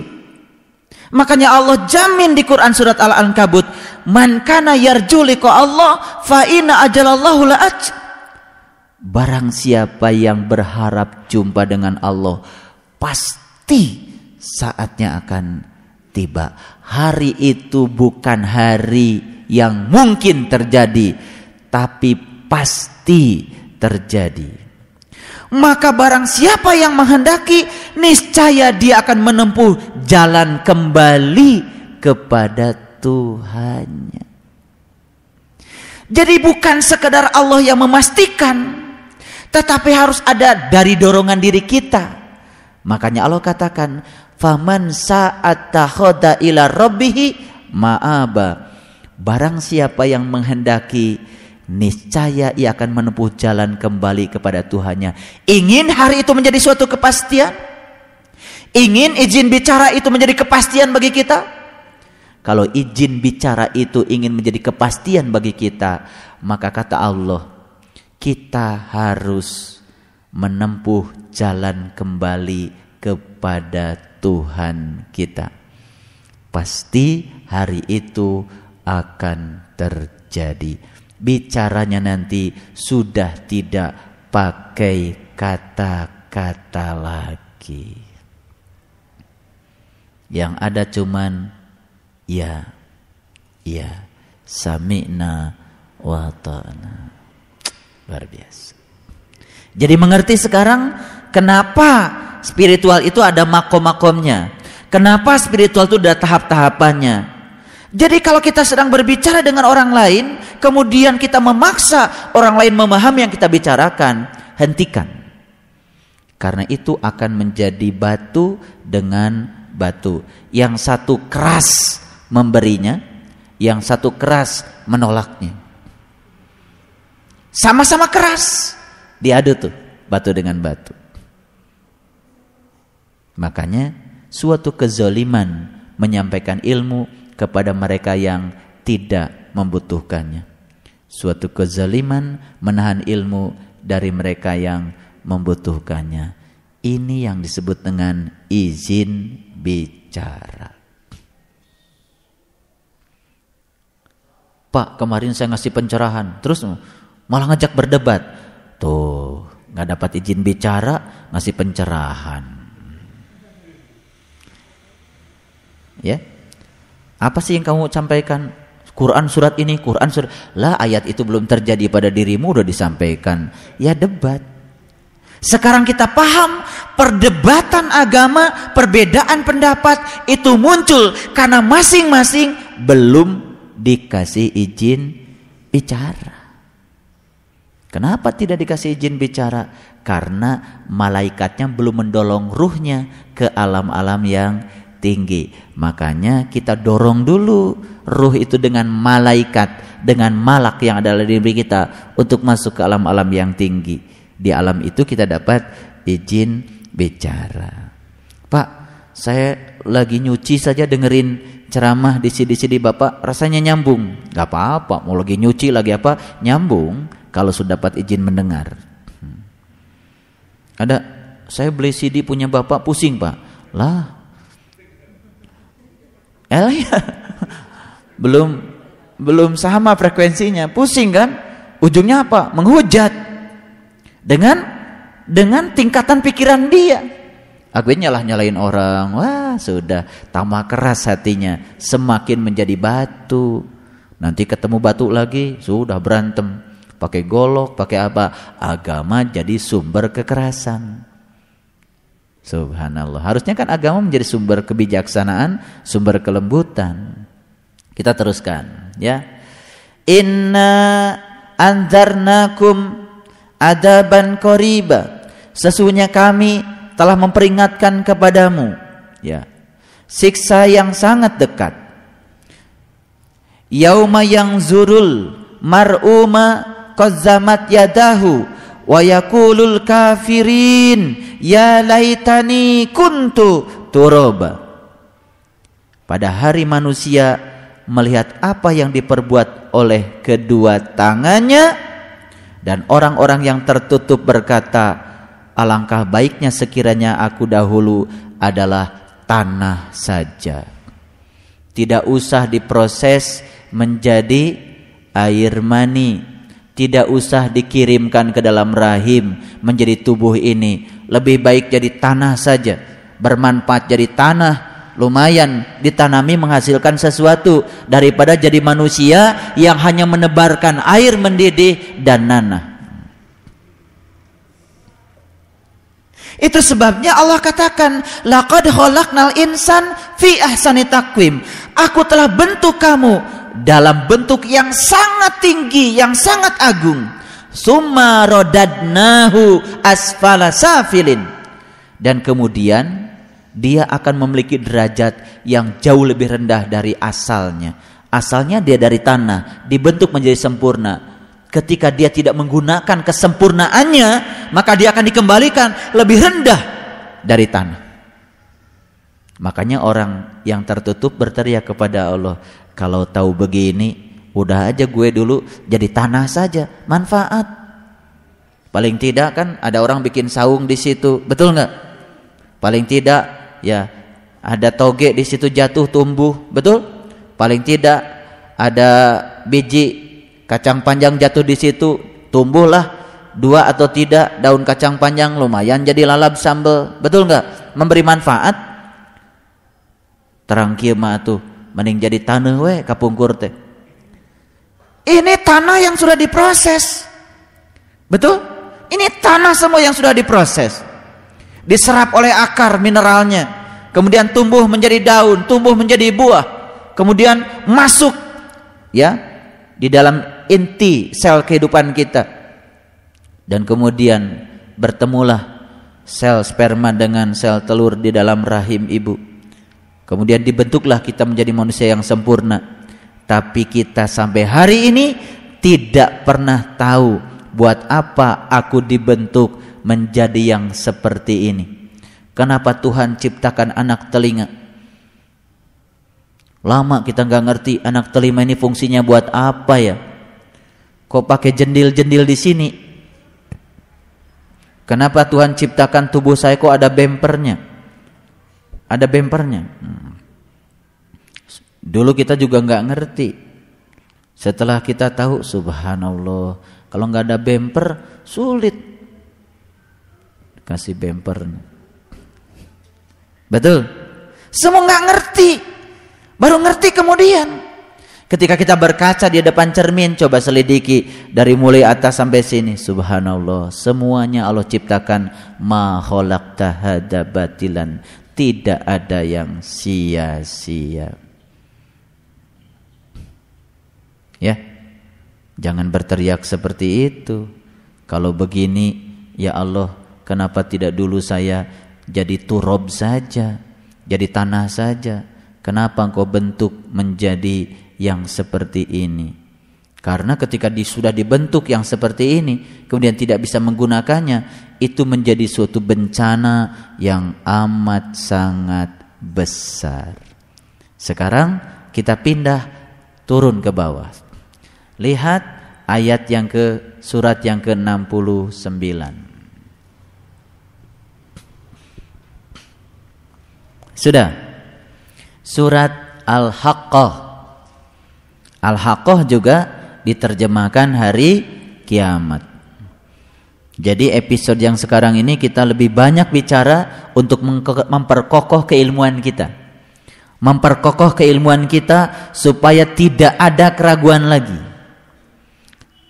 Makanya Allah jamin di Quran surat Al-Ankabut, "Man kana yarju Allah fa inna ajalallahu la'aj." Barang siapa yang berharap jumpa dengan Allah, pasti saatnya akan tiba. Hari itu bukan hari yang mungkin terjadi, tapi pasti terjadi maka barang siapa yang menghendaki niscaya dia akan menempuh jalan kembali kepada Tuhannya. Jadi bukan sekedar Allah yang memastikan tetapi harus ada dari dorongan diri kita. Makanya Allah katakan faman sa'atta ila rabbihi ma'aba. Barang siapa yang menghendaki niscaya ia akan menempuh jalan kembali kepada Tuhannya. Ingin hari itu menjadi suatu kepastian? Ingin izin bicara itu menjadi kepastian bagi kita? Kalau izin bicara itu ingin menjadi kepastian bagi kita, maka kata Allah, kita harus menempuh jalan kembali kepada Tuhan kita. Pasti hari itu akan terjadi. Bicaranya nanti sudah tidak pakai kata-kata lagi. Yang ada cuman ya, ya, sami'na wa ta'na. Luar biasa. Jadi mengerti sekarang kenapa spiritual itu ada makom-makomnya. Kenapa spiritual itu ada tahap-tahapannya. Jadi kalau kita sedang berbicara dengan orang lain, kemudian kita memaksa orang lain memahami yang kita bicarakan, hentikan. Karena itu akan menjadi batu dengan batu. Yang satu keras memberinya, yang satu keras menolaknya. Sama-sama keras diadu tuh batu dengan batu. Makanya suatu kezoliman menyampaikan ilmu kepada mereka yang tidak membutuhkannya. Suatu kezaliman menahan ilmu dari mereka yang membutuhkannya. Ini yang disebut dengan izin bicara. Pak, kemarin saya ngasih pencerahan, terus malah ngajak berdebat. Tuh, nggak dapat izin bicara, ngasih pencerahan. Ya, apa sih yang kamu sampaikan? Quran surat ini, Quran surat lah ayat itu belum terjadi pada dirimu udah disampaikan. Ya debat. Sekarang kita paham perdebatan agama, perbedaan pendapat itu muncul karena masing-masing belum dikasih izin bicara. Kenapa tidak dikasih izin bicara? Karena malaikatnya belum mendolong ruhnya ke alam-alam yang tinggi. Makanya kita dorong dulu ruh itu dengan malaikat, dengan malak yang ada di diri kita untuk masuk ke alam-alam yang tinggi. Di alam itu kita dapat izin bicara. Pak, saya lagi nyuci saja dengerin ceramah di sini-sini Bapak rasanya nyambung. Gak apa-apa, mau lagi nyuci lagi apa, nyambung kalau sudah dapat izin mendengar. Hmm. Ada, saya beli CD punya Bapak pusing Pak. Lah, eh ya, belum belum sama frekuensinya, pusing kan? Ujungnya apa? Menghujat dengan dengan tingkatan pikiran dia. Aku nyalah nyalain orang, wah sudah tambah keras hatinya, semakin menjadi batu. Nanti ketemu batu lagi, sudah berantem, pakai golok, pakai apa? Agama jadi sumber kekerasan. Subhanallah. Harusnya kan agama menjadi sumber kebijaksanaan, sumber kelembutan. Kita teruskan, ya. Inna anzarnakum adaban qariba sesungguhnya kami telah memperingatkan kepadamu ya siksa yang sangat dekat yauma yang zurul mar'uma qazzamat yadahu wa yaqulul kafirin ya laitani kuntu turaba pada hari manusia melihat apa yang diperbuat oleh kedua tangannya dan orang-orang yang tertutup berkata, alangkah baiknya sekiranya aku dahulu adalah tanah saja. Tidak usah diproses menjadi air mani. Tidak usah dikirimkan ke dalam rahim menjadi tubuh ini. Lebih baik jadi tanah saja. Bermanfaat jadi tanah lumayan ditanami menghasilkan sesuatu daripada jadi manusia yang hanya menebarkan air mendidih dan nanah. Itu sebabnya Allah katakan, "Laqad khalaqnal insan fi ahsani taqwim." Aku telah bentuk kamu dalam bentuk yang sangat tinggi, yang sangat agung. Summa rodadnahu asfala safilin. Dan kemudian dia akan memiliki derajat yang jauh lebih rendah dari asalnya. Asalnya dia dari tanah, dibentuk menjadi sempurna. Ketika dia tidak menggunakan kesempurnaannya, maka dia akan dikembalikan lebih rendah dari tanah. Makanya orang yang tertutup berteriak kepada Allah, kalau tahu begini, udah aja gue dulu jadi tanah saja, manfaat. Paling tidak kan ada orang bikin saung di situ, betul nggak? Paling tidak ya ada toge di situ jatuh tumbuh, betul? Paling tidak ada biji kacang panjang jatuh di situ, tumbuhlah dua atau tidak daun kacang panjang lumayan jadi lalap sambal, betul nggak? Memberi manfaat terang kieu mah tuh mending jadi tanah we kapungkur teh. Ini tanah yang sudah diproses. Betul? Ini tanah semua yang sudah diproses. Diserap oleh akar mineralnya. Kemudian tumbuh menjadi daun tumbuh menjadi buah. Kemudian masuk ya di dalam inti sel kehidupan kita. Dan kemudian bertemulah sel sperma dengan sel telur di dalam rahim ibu Kemudian dibentuklah kita menjadi manusia yang sempurna. Tapi kita sampai hari ini tidak pernah tahu buat apa aku dibentuk menjadi yang seperti ini. Kenapa Tuhan ciptakan anak telinga? Lama kita nggak ngerti anak telinga ini fungsinya buat apa ya? Kok pakai jendil-jendil di sini? Kenapa Tuhan ciptakan tubuh saya kok ada bempernya? Ada bempernya. Hmm. Dulu kita juga nggak ngerti. Setelah kita tahu, subhanallah, kalau nggak ada bemper sulit kasih bemper. Betul? Semua nggak ngerti, baru ngerti kemudian. Ketika kita berkaca di depan cermin, coba selidiki dari mulai atas sampai sini. Subhanallah, semuanya Allah ciptakan ma khalaqta batilan tidak ada yang sia-sia. Ya. Jangan berteriak seperti itu. Kalau begini, ya Allah, kenapa tidak dulu saya jadi turob saja, jadi tanah saja? Kenapa engkau bentuk menjadi yang seperti ini? Karena ketika sudah dibentuk yang seperti ini, kemudian tidak bisa menggunakannya, itu menjadi suatu bencana yang amat sangat besar. Sekarang kita pindah turun ke bawah. Lihat ayat yang ke surat yang ke-69. Sudah. Surat Al-Haqqah. Al-Haqqah juga diterjemahkan hari kiamat. Jadi episode yang sekarang ini kita lebih banyak bicara untuk memperkokoh keilmuan kita. Memperkokoh keilmuan kita supaya tidak ada keraguan lagi.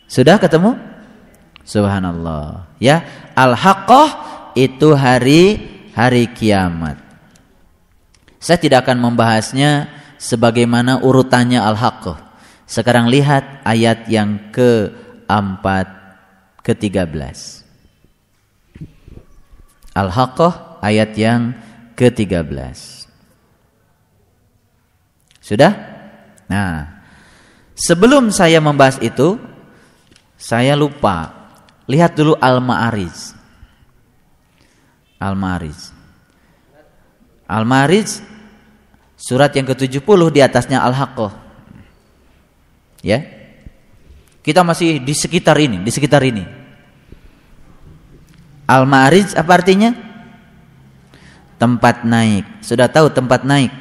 Sudah ketemu? Subhanallah. Ya, al-haqqah itu hari hari kiamat. Saya tidak akan membahasnya sebagaimana urutannya al-haqqah. Sekarang lihat ayat yang keempat ke-13. Al-Haqqah ayat yang ke-13. Sudah? Nah, sebelum saya membahas itu, saya lupa. Lihat dulu Al-Ma'arij. Al-Ma'arij. Al-Ma'arij surat yang ke-70 di atasnya Al-Haqqah. Ya. Kita masih di sekitar ini, di sekitar ini. Al-Ma'rij apa artinya? Tempat naik. Sudah tahu tempat naik?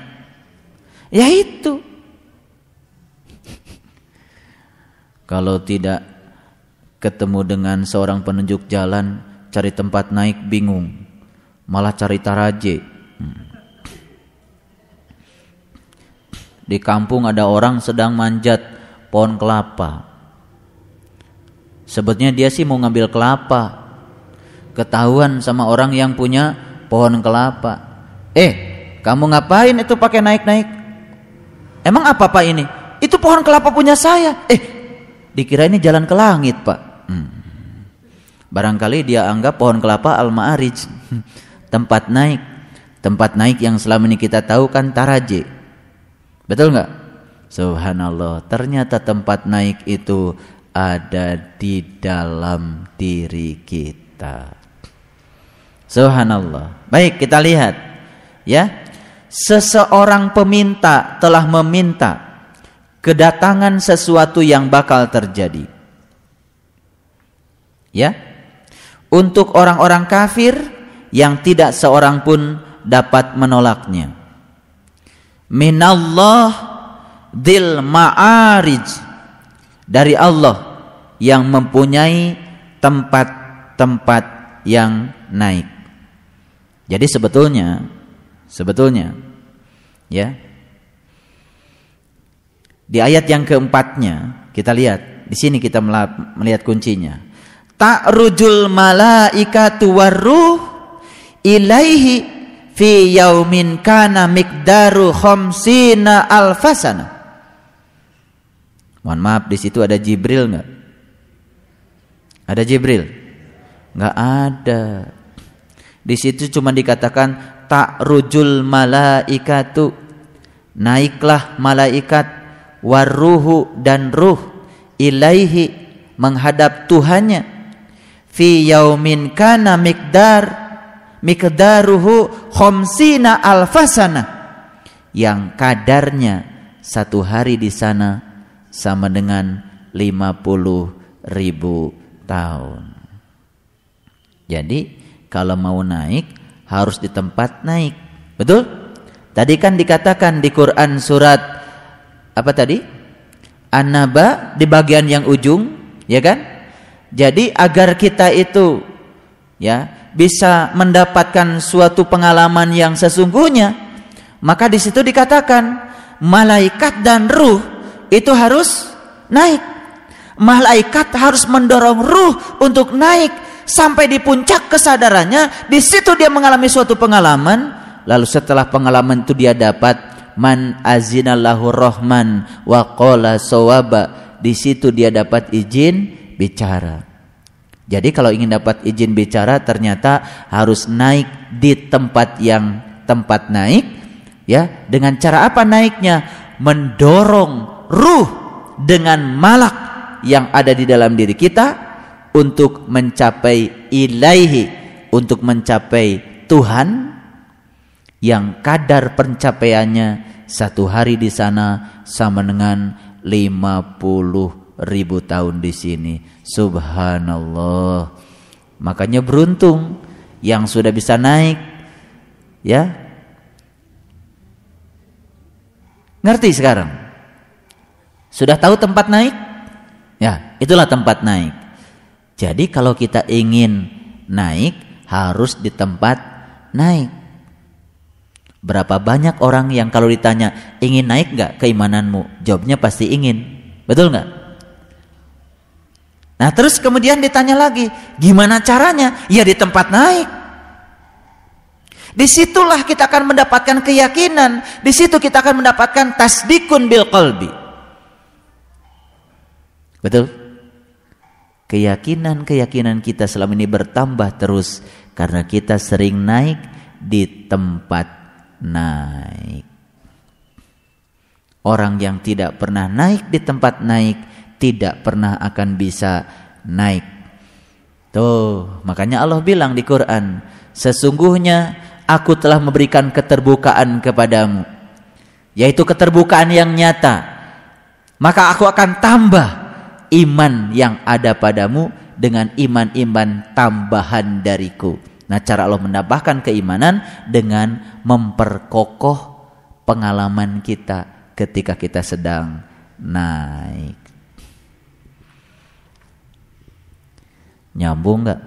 Ya itu. Kalau tidak ketemu dengan seorang penunjuk jalan, cari tempat naik bingung. Malah cari taraje. Hmm. Di kampung ada orang sedang manjat pohon kelapa. Sebetulnya dia sih mau ngambil kelapa. Ketahuan sama orang yang punya pohon kelapa. Eh, kamu ngapain itu pakai naik-naik? Emang apa pak ini? Itu pohon kelapa punya saya. Eh, dikira ini jalan ke langit pak. Hmm. Barangkali dia anggap pohon kelapa al-ma'arij. Tempat naik. Tempat naik yang selama ini kita tahu kan taraje. Betul nggak? Subhanallah, ternyata tempat naik itu ada di dalam diri kita. Subhanallah. Baik, kita lihat ya. seseorang peminta telah meminta kedatangan sesuatu yang bakal terjadi. Ya. Untuk orang-orang kafir yang tidak seorang pun dapat menolaknya. Minallah dil ma'arij dari Allah yang mempunyai tempat-tempat yang naik. Jadi sebetulnya sebetulnya ya di ayat yang keempatnya kita lihat di sini kita melihat kuncinya. Ta'rujul malaikatu waruh ilaihi fi yaumin kana miqdaru khamsina alfasana. Mohon maaf di situ ada Jibril enggak? Ada Jibril? Enggak ada. Di situ cuma dikatakan ta'rujul malaikatu naiklah malaikat waruhu dan ruh ilaihi menghadap Tuhannya fi yaumin kana miqdar miqdaruhu khamsina alfasana yang kadarnya satu hari di sana sama dengan 50 ribu tahun jadi kalau mau naik harus di tempat naik betul tadi kan dikatakan di Quran surat apa tadi? Anaba di bagian yang ujung, ya kan? Jadi agar kita itu ya bisa mendapatkan suatu pengalaman yang sesungguhnya, maka di situ dikatakan malaikat dan ruh itu harus naik. Malaikat harus mendorong ruh untuk naik sampai di puncak kesadarannya. Di situ dia mengalami suatu pengalaman. Lalu setelah pengalaman itu dia dapat man azinallahu rahman wa qala sawaba di situ dia dapat izin bicara jadi kalau ingin dapat izin bicara ternyata harus naik di tempat yang tempat naik ya dengan cara apa naiknya mendorong ruh dengan malak yang ada di dalam diri kita untuk mencapai ilaihi untuk mencapai Tuhan yang kadar pencapaiannya satu hari di sana sama dengan 50 ribu tahun di sini. Subhanallah. Makanya beruntung yang sudah bisa naik ya. Ngerti sekarang? Sudah tahu tempat naik? Ya, itulah tempat naik. Jadi kalau kita ingin naik harus di tempat naik. Berapa banyak orang yang kalau ditanya ingin naik nggak keimananmu? Jawabnya pasti ingin. Betul nggak? Nah terus kemudian ditanya lagi, gimana caranya? Ya di tempat naik. Di situlah kita akan mendapatkan keyakinan. Di situ kita akan mendapatkan tasdikun bil qalbi. Betul? Keyakinan-keyakinan kita selama ini bertambah terus karena kita sering naik di tempat naik. Orang yang tidak pernah naik di tempat naik tidak pernah akan bisa naik. Tuh, makanya Allah bilang di Quran, sesungguhnya aku telah memberikan keterbukaan kepadamu, yaitu keterbukaan yang nyata. Maka aku akan tambah iman yang ada padamu dengan iman-iman tambahan dariku. Nah, cara Allah menambahkan keimanan dengan memperkokoh pengalaman kita ketika kita sedang naik. Nyambung nggak?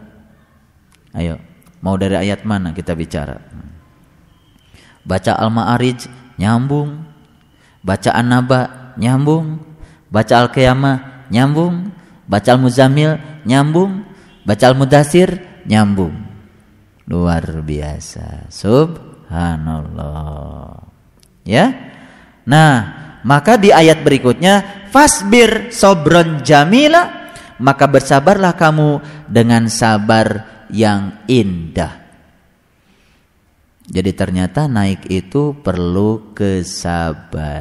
Ayo, mau dari ayat mana kita bicara? Baca Al-Ma'arij nyambung, baca An-Naba nyambung, baca Al-Qiyamah nyambung, baca Al-Muzammil nyambung, baca Al-Mudasir nyambung. Luar biasa. Subhanallah. Ya. Nah, maka di ayat berikutnya fasbir sobron jamila maka bersabarlah kamu dengan sabar yang indah. Jadi ternyata naik itu perlu kesabaran.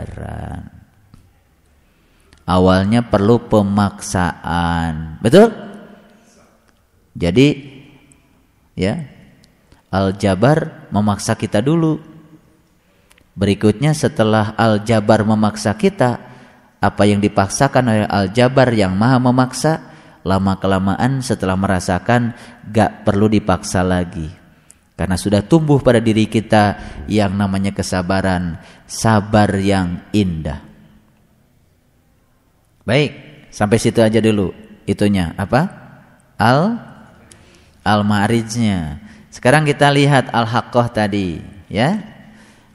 Awalnya perlu pemaksaan. Betul? Jadi ya Al-Jabar memaksa kita dulu. Berikutnya setelah Al-Jabar memaksa kita, apa yang dipaksakan oleh Al-Jabar yang maha memaksa, lama-kelamaan setelah merasakan gak perlu dipaksa lagi. Karena sudah tumbuh pada diri kita yang namanya kesabaran, sabar yang indah. Baik, sampai situ aja dulu. Itunya apa? Al Al-Ma'rijnya. Sekarang kita lihat Al-Haqqah tadi, ya.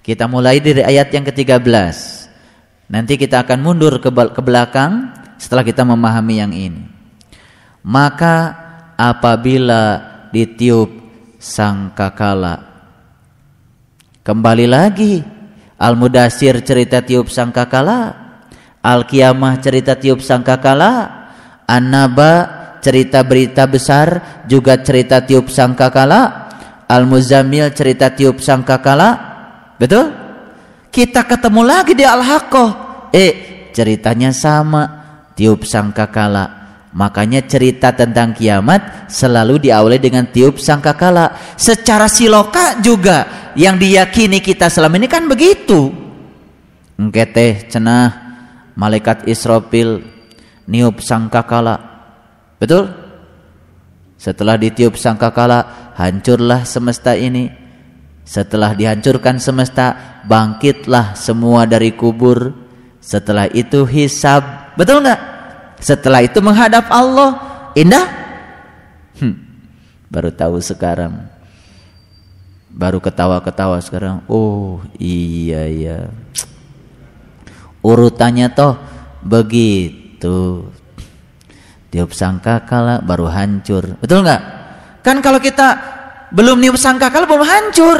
Kita mulai dari ayat yang ke-13. Nanti kita akan mundur ke, ke belakang setelah kita memahami yang ini. Maka apabila ditiup sangkakala kembali lagi Al-Mudasir cerita tiup sangkakala Al-Qiyamah cerita tiup sangkakala An-Naba cerita berita besar juga cerita tiup sangkakala Al-Muzammil cerita tiup sangkakala Betul? Kita ketemu lagi di Al-Haqqah. Eh, ceritanya sama, tiup sangkakala. Makanya cerita tentang kiamat selalu diawali dengan tiup sangkakala. Secara siloka juga yang diyakini kita selama ini kan begitu. Engketeh cenah malaikat Israfil niup sangkakala. Betul? Setelah ditiup sangkakala, hancurlah semesta ini setelah dihancurkan semesta, bangkitlah semua dari kubur. Setelah itu hisab. Betul nggak? Setelah itu menghadap Allah. Indah? Hmm, baru tahu sekarang. Baru ketawa-ketawa sekarang. Oh iya iya. Urutannya toh begitu. Tiup sangka kala baru hancur. Betul nggak? Kan kalau kita belum niup sangka kala belum hancur.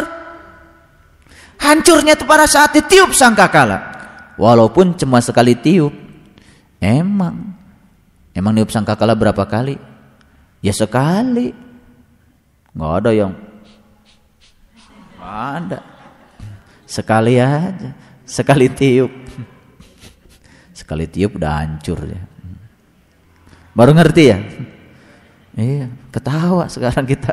Hancurnya itu pada saat ditiup sangkakala. Walaupun cuma sekali tiup. Emang. Emang niup sangkakala berapa kali? Ya sekali. Nggak ada yang Nggak ada. Sekali aja. Sekali tiup. Sekali tiup udah hancur ya. Baru ngerti ya? Iya, ketawa sekarang kita.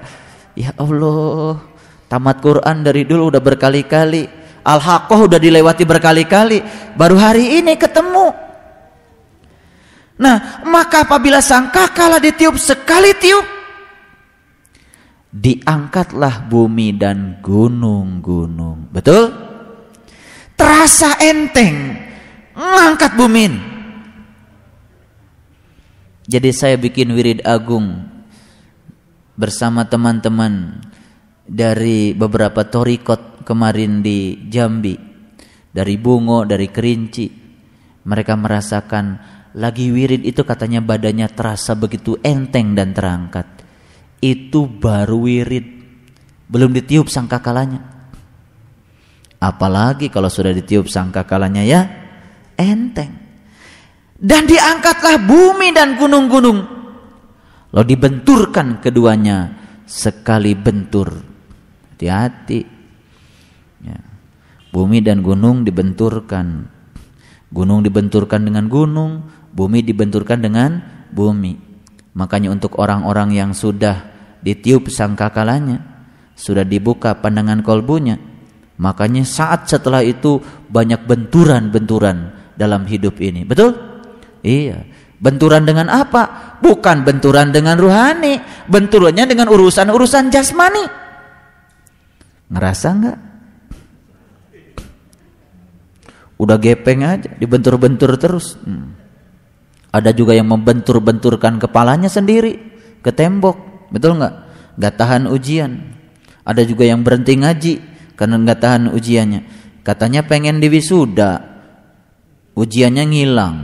Ya Allah, Tamat Quran dari dulu udah berkali-kali. Al-Haqqah udah dilewati berkali-kali. Baru hari ini ketemu. Nah, maka apabila sangkakala ditiup sekali tiup, diangkatlah bumi dan gunung-gunung. Betul? Terasa enteng ngangkat bumi ini. Jadi saya bikin wirid agung bersama teman-teman dari beberapa torikot kemarin di Jambi, dari Bungo, dari Kerinci. Mereka merasakan lagi wirid itu katanya badannya terasa begitu enteng dan terangkat. Itu baru wirid, belum ditiup sangkakalanya. Apalagi kalau sudah ditiup sangkakalanya ya enteng. Dan diangkatlah bumi dan gunung-gunung. Lalu dibenturkan keduanya sekali bentur hati-hati ya. bumi dan gunung dibenturkan gunung dibenturkan dengan gunung bumi dibenturkan dengan bumi makanya untuk orang-orang yang sudah ditiup sangkakalanya sudah dibuka pandangan kolbunya makanya saat setelah itu banyak benturan-benturan dalam hidup ini betul iya benturan dengan apa bukan benturan dengan ruhani benturannya dengan urusan-urusan jasmani Ngerasa nggak? Udah gepeng aja, dibentur-bentur terus. Hmm. Ada juga yang membentur-benturkan kepalanya sendiri ke tembok, betul nggak? Nggak tahan ujian. Ada juga yang berhenti ngaji karena nggak tahan ujiannya. Katanya pengen diwisuda, ujiannya ngilang.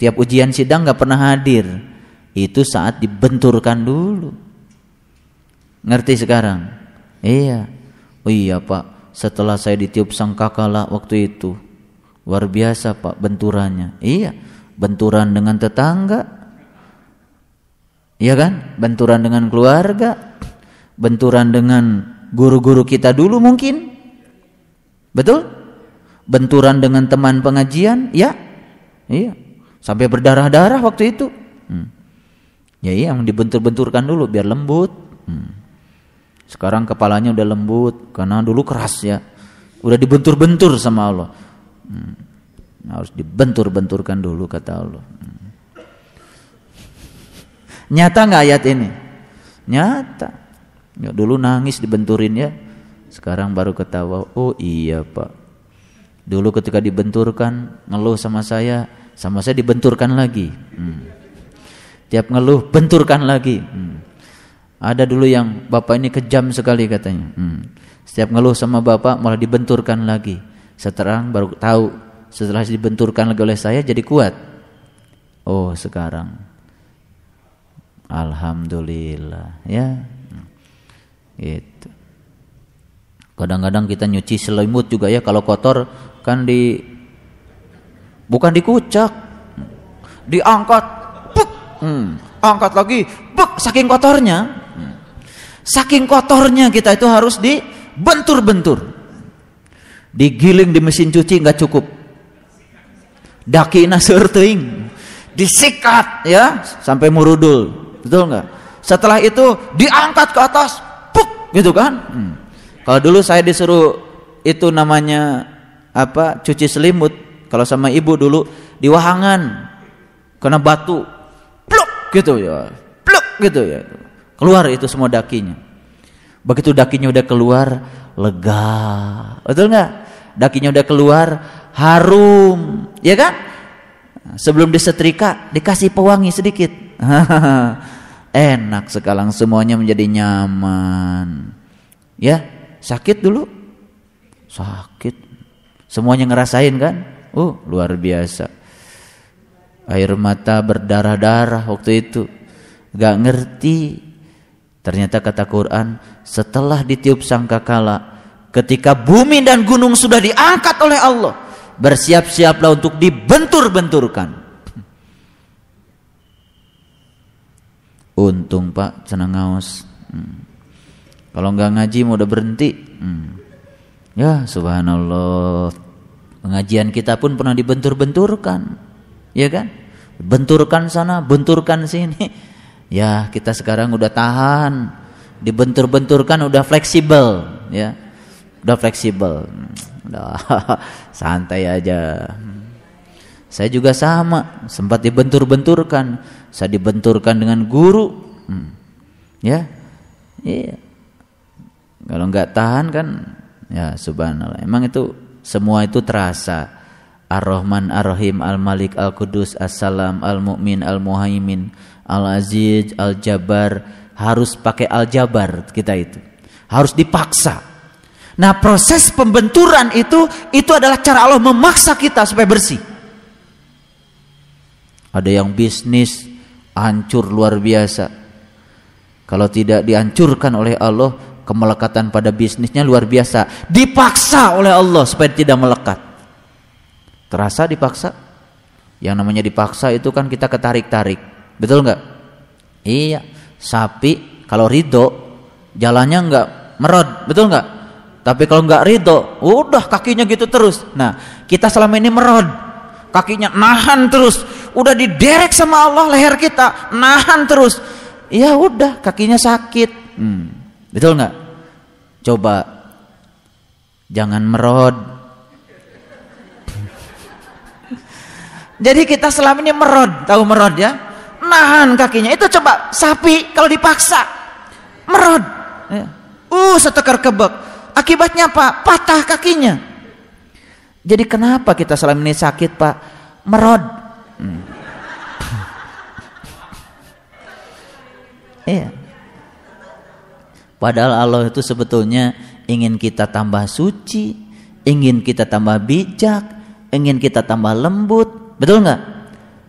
Tiap ujian sidang nggak pernah hadir. Itu saat dibenturkan dulu. Ngerti sekarang? Iya. Oh iya Pak, setelah saya ditiup sangkakala waktu itu. Luar biasa Pak benturannya. Iya, benturan dengan tetangga. Iya kan? Benturan dengan keluarga. Benturan dengan guru-guru kita dulu mungkin. Betul? Benturan dengan teman pengajian, ya? Iya. Sampai berdarah-darah waktu itu. Hmm. Ya iya, yang dibentur-benturkan dulu biar lembut. Hmm. Sekarang kepalanya udah lembut karena dulu keras ya. Udah dibentur-bentur sama Allah. Hmm. Harus dibentur-benturkan dulu kata Allah. Hmm. Nyata nggak ayat ini? Nyata. Ya, dulu nangis dibenturin ya. Sekarang baru ketawa. Oh iya pak. Dulu ketika dibenturkan ngeluh sama saya, sama saya dibenturkan lagi. Hmm. Tiap ngeluh benturkan lagi. Hmm. Ada dulu yang bapak ini kejam sekali katanya. Hmm. Setiap ngeluh sama bapak malah dibenturkan lagi. Seterang baru tahu setelah dibenturkan lagi oleh saya jadi kuat. Oh sekarang. Alhamdulillah ya. Itu. Kadang-kadang kita nyuci selimut juga ya kalau kotor kan di bukan dikucak, diangkat, buk, hmm, angkat lagi, buk, saking kotornya Saking kotornya kita itu harus dibentur-bentur. Digiling di mesin cuci nggak cukup. Daki nasur disikat ya sampai murudul, betul nggak? Setelah itu diangkat ke atas, puk gitu kan? Hmm. Kalau dulu saya disuruh itu namanya apa? Cuci selimut. Kalau sama ibu dulu di wahangan. Kena batu, pluk gitu ya, pluk gitu ya. Keluar itu semua dakinya. Begitu dakinya udah keluar lega. Betul nggak? Dakinya udah keluar harum. Ya kan? Sebelum disetrika dikasih pewangi sedikit. Enak sekarang semuanya menjadi nyaman. Ya sakit dulu? Sakit semuanya ngerasain kan oh luar biasa air mata berdarah-darah waktu itu gak ngerti Ternyata kata Quran, setelah ditiup sangkakala, ketika bumi dan gunung sudah diangkat oleh Allah, bersiap-siaplah untuk dibentur-benturkan. Untung Pak senang ngaos. Hmm. Kalau nggak ngaji mau udah berhenti. Hmm. Ya subhanallah. Pengajian kita pun pernah dibentur-benturkan. Ya kan? Benturkan sana, benturkan sini. Ya, kita sekarang udah tahan, dibentur-benturkan udah fleksibel, ya. Udah fleksibel. Udah santai aja. Saya juga sama, sempat dibentur-benturkan. Saya dibenturkan dengan guru. Hmm. Ya. Iya. Kalau nggak tahan kan ya subhanallah. Emang itu semua itu terasa. Ar-Rahman Ar-Rahim Al-Malik Al-Qudus As-Salam Al-Mu'min Al-Muhaimin Al-Aziz, Al-Jabar, harus pakai Al-Jabar kita itu. Harus dipaksa. Nah, proses pembenturan itu itu adalah cara Allah memaksa kita supaya bersih. Ada yang bisnis hancur luar biasa. Kalau tidak dihancurkan oleh Allah, kemelekatan pada bisnisnya luar biasa. Dipaksa oleh Allah supaya tidak melekat. Terasa dipaksa? Yang namanya dipaksa itu kan kita ketarik-tarik. Betul nggak? Iya. Sapi kalau ridho jalannya nggak merod, betul nggak? Tapi kalau nggak ridho, udah kakinya gitu terus. Nah, kita selama ini merod, kakinya nahan terus, udah diderek sama Allah leher kita, nahan terus. Ya udah, kakinya sakit. Hmm. Betul nggak? Coba jangan merod. Jadi kita selama ini merod, tahu merod ya? nahan kakinya itu coba sapi kalau dipaksa merod ya. uh setekar kebek akibatnya apa patah kakinya jadi kenapa kita selama ini sakit pak merod hmm. iya padahal Allah itu sebetulnya ingin kita tambah suci ingin kita tambah bijak ingin kita tambah lembut betul nggak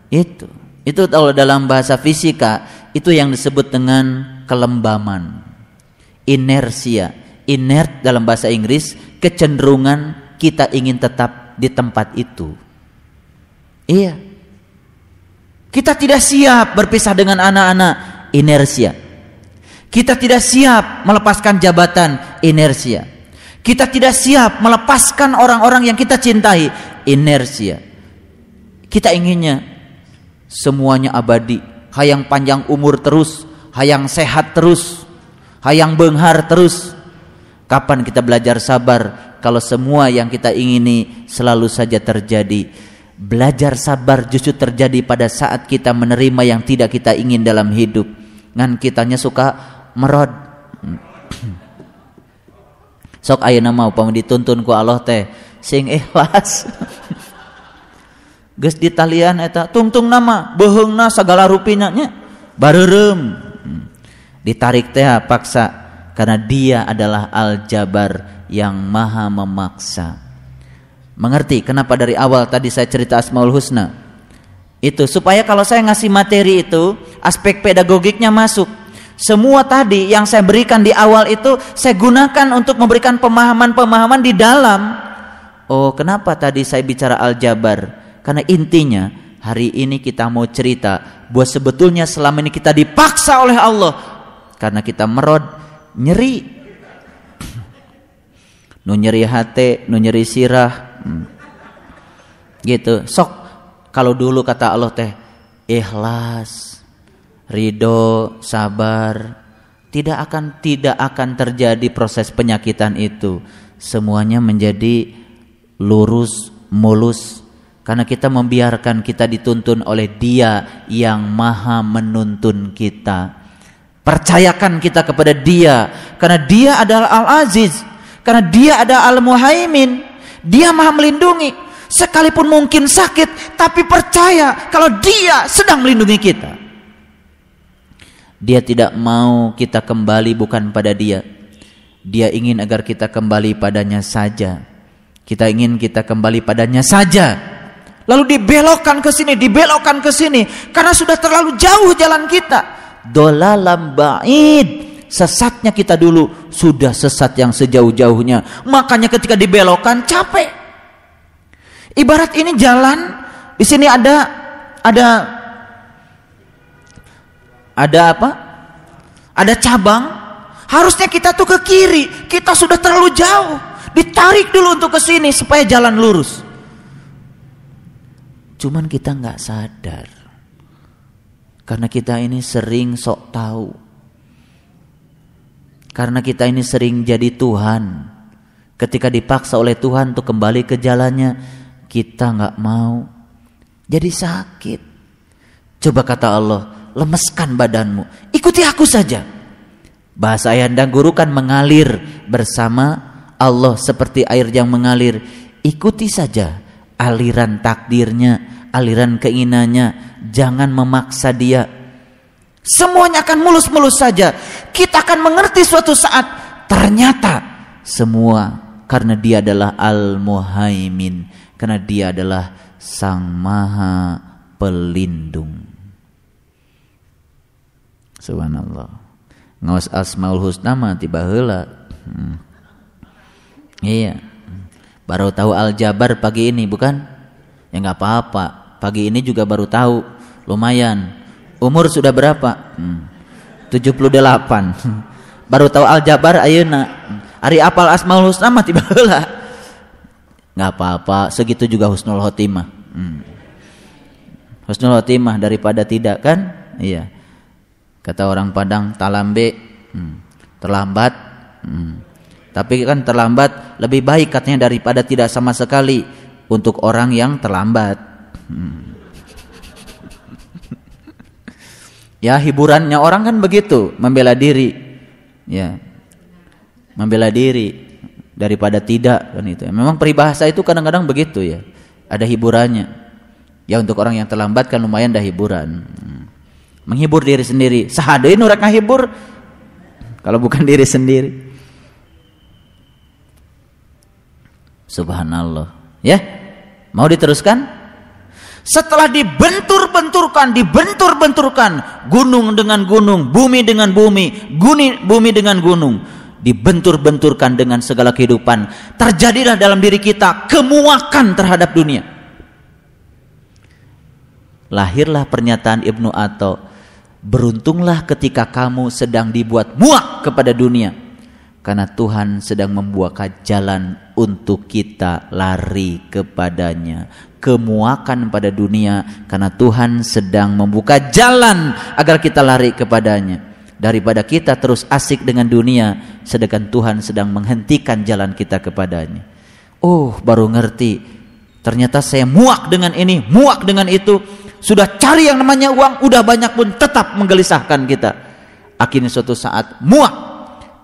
itu itu kalau dalam bahasa fisika itu yang disebut dengan kelembaman. Inersia. Inert dalam bahasa Inggris kecenderungan kita ingin tetap di tempat itu. Iya. Kita tidak siap berpisah dengan anak-anak inersia. Kita tidak siap melepaskan jabatan inersia. Kita tidak siap melepaskan orang-orang yang kita cintai inersia. Kita inginnya semuanya abadi hayang panjang umur terus hayang sehat terus hayang benghar terus kapan kita belajar sabar kalau semua yang kita ingini selalu saja terjadi. Belajar sabar justru terjadi pada saat kita menerima yang tidak kita ingin dalam hidup. Ngan kitanya suka merod. Sok ayeuna mau upama dituntun ku Allah teh sing ikhlas. Di talian eta tungtung nama beheungna segala rupinya nya bareureum. Hmm. Ditarik teh paksa karena dia adalah Al-Jabar yang maha memaksa. Mengerti kenapa dari awal tadi saya cerita Asmaul Husna? Itu supaya kalau saya ngasih materi itu, aspek pedagogiknya masuk. Semua tadi yang saya berikan di awal itu saya gunakan untuk memberikan pemahaman-pemahaman di dalam. Oh, kenapa tadi saya bicara Al-Jabar? Karena intinya hari ini kita mau cerita bahwa sebetulnya selama ini kita dipaksa oleh Allah karena kita merod nyeri nu nyeri hati nu nyeri sirah hmm. gitu sok kalau dulu kata Allah teh ikhlas ridho sabar tidak akan tidak akan terjadi proses penyakitan itu semuanya menjadi lurus mulus karena kita membiarkan kita dituntun oleh dia yang maha menuntun kita percayakan kita kepada dia karena dia adalah al-aziz karena dia ada Al-Muhaimin. Dia maha melindungi. Sekalipun mungkin sakit, tapi percaya kalau dia sedang melindungi kita. Dia tidak mau kita kembali bukan pada dia. Dia ingin agar kita kembali padanya saja. Kita ingin kita kembali padanya saja. Lalu dibelokkan ke sini, dibelokkan ke sini karena sudah terlalu jauh jalan kita. Dolalam ba'id Sesatnya kita dulu sudah sesat yang sejauh-jauhnya. Makanya ketika dibelokkan capek. Ibarat ini jalan, di sini ada ada ada apa? Ada cabang. Harusnya kita tuh ke kiri. Kita sudah terlalu jauh. Ditarik dulu untuk ke sini supaya jalan lurus. Cuman kita nggak sadar. Karena kita ini sering sok tahu karena kita ini sering jadi Tuhan. Ketika dipaksa oleh Tuhan untuk kembali ke jalannya, kita nggak mau. Jadi sakit. Coba kata Allah, lemeskan badanmu. Ikuti aku saja. Bahasa ayanda guru kan mengalir bersama Allah seperti air yang mengalir. Ikuti saja aliran takdirnya, aliran keinginannya. Jangan memaksa dia Semuanya akan mulus-mulus saja. Kita akan mengerti suatu saat ternyata semua karena dia adalah Al-Muhaimin, karena dia adalah Sang Maha Pelindung. Subhanallah. Ngawas Asmaul Husna mah tiba heula. Hmm. Iya. Baru tahu Al-Jabar pagi ini bukan? Ya nggak apa-apa. Pagi ini juga baru tahu. Lumayan Umur sudah berapa? Hmm. 78. Baru tahu aljabar ayeuna. Ari apal Asmaul Husna mah tiba heula. Enggak apa-apa, segitu juga husnul khotimah. Hmm. Husnul khotimah daripada tidak kan? Iya. Kata orang Padang talambe hmm. terlambat. Hmm. Tapi kan terlambat lebih baik katanya daripada tidak sama sekali untuk orang yang terlambat. Hmm. Ya hiburannya orang kan begitu, membela diri. Ya. Membela diri daripada tidak kan itu. Memang peribahasa itu kadang-kadang begitu ya. Ada hiburannya. Ya untuk orang yang terlambat kan lumayan dah hiburan. Hmm. Menghibur diri sendiri. Sahadeui nu rek ngahibur kalau bukan diri sendiri. Subhanallah. Ya. Mau diteruskan? Setelah dibentur-benturkan, dibentur-benturkan gunung dengan gunung, bumi dengan bumi, guni, bumi dengan gunung, dibentur-benturkan dengan segala kehidupan, terjadilah dalam diri kita kemuakan terhadap dunia. Lahirlah pernyataan Ibnu Atto, beruntunglah ketika kamu sedang dibuat muak kepada dunia. Karena Tuhan sedang membuka jalan untuk kita lari kepadanya. Kemuakan pada dunia karena Tuhan sedang membuka jalan agar kita lari kepadanya. Daripada kita terus asik dengan dunia sedangkan Tuhan sedang menghentikan jalan kita kepadanya. Oh, baru ngerti. Ternyata saya muak dengan ini, muak dengan itu. Sudah cari yang namanya uang, udah banyak pun tetap menggelisahkan kita. Akhirnya suatu saat muak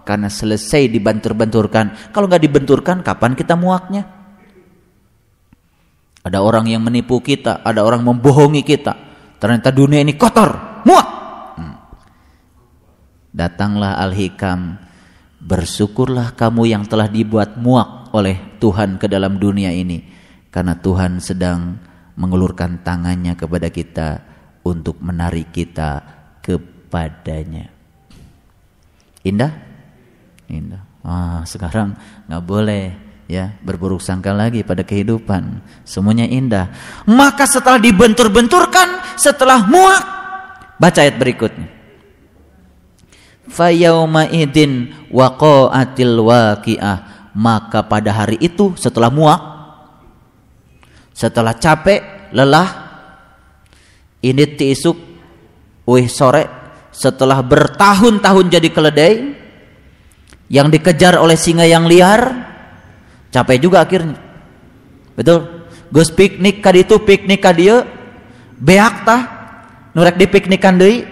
karena selesai dibentur-benturkan. Kalau nggak dibenturkan, kapan kita muaknya? Ada orang yang menipu kita, ada orang membohongi kita. Ternyata dunia ini kotor, muak. Hmm. Datanglah Al-Hikam, bersyukurlah kamu yang telah dibuat muak oleh Tuhan ke dalam dunia ini. Karena Tuhan sedang mengulurkan tangannya kepada kita untuk menarik kita kepadanya. Indah? Indah. Ah, sekarang nggak boleh ya berburuk sangka lagi pada kehidupan. Semuanya indah. Maka setelah dibentur-benturkan, setelah muak, baca ayat berikutnya. Fayauma idin waqa'atil. Maka pada hari itu setelah muak, setelah capek, lelah, ini tiisuk, wih sore, setelah bertahun-tahun jadi keledai, yang dikejar oleh singa yang liar, capek juga akhirnya. Betul? Gus piknik kadi itu piknik kadi beak tah nurek di piknikan deui.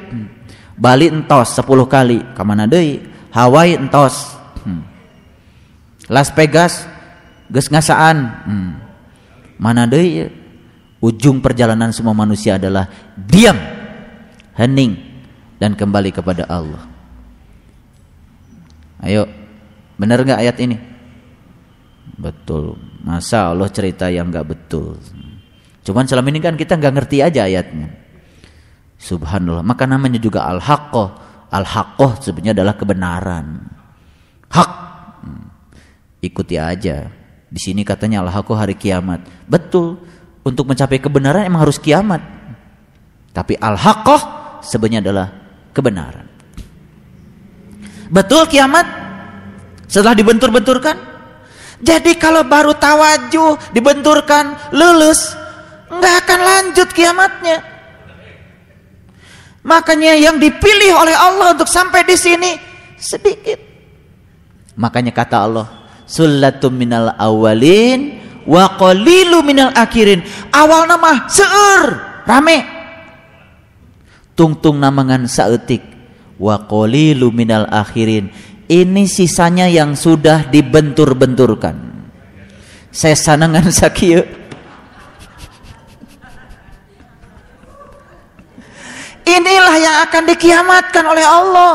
Bali entos 10 kali, ka mana deui? Hawaii entos. Hmm. Las Vegas geus ngasaan. Hmm. Mana deui ujung perjalanan semua manusia adalah diam, hening dan kembali kepada Allah. Ayo, benar nggak ayat ini? Betul. Masa Allah cerita yang nggak betul? Cuman selama ini kan kita nggak ngerti aja ayatnya. Subhanallah. Maka namanya juga al-haqqah. Al-haqqah sebenarnya adalah kebenaran. Hak. Hmm. Ikuti aja di sini katanya Allah aku hari kiamat. Betul. Untuk mencapai kebenaran emang harus kiamat. Tapi al-haqqah sebenarnya adalah kebenaran. Betul kiamat? Setelah dibentur-benturkan? Jadi kalau baru tawajuh, dibenturkan, lulus, nggak akan lanjut kiamatnya. Makanya yang dipilih oleh Allah untuk sampai di sini sedikit. Makanya kata Allah, sullatum minal awalin wa qalilu minal akhirin. Awal nama seur rame. Tungtung namangan saeutik. Wa qalilu minal akhirin. Ini sisanya yang sudah dibentur-benturkan. Saya sanangan sakieu inilah yang akan dikiamatkan oleh Allah.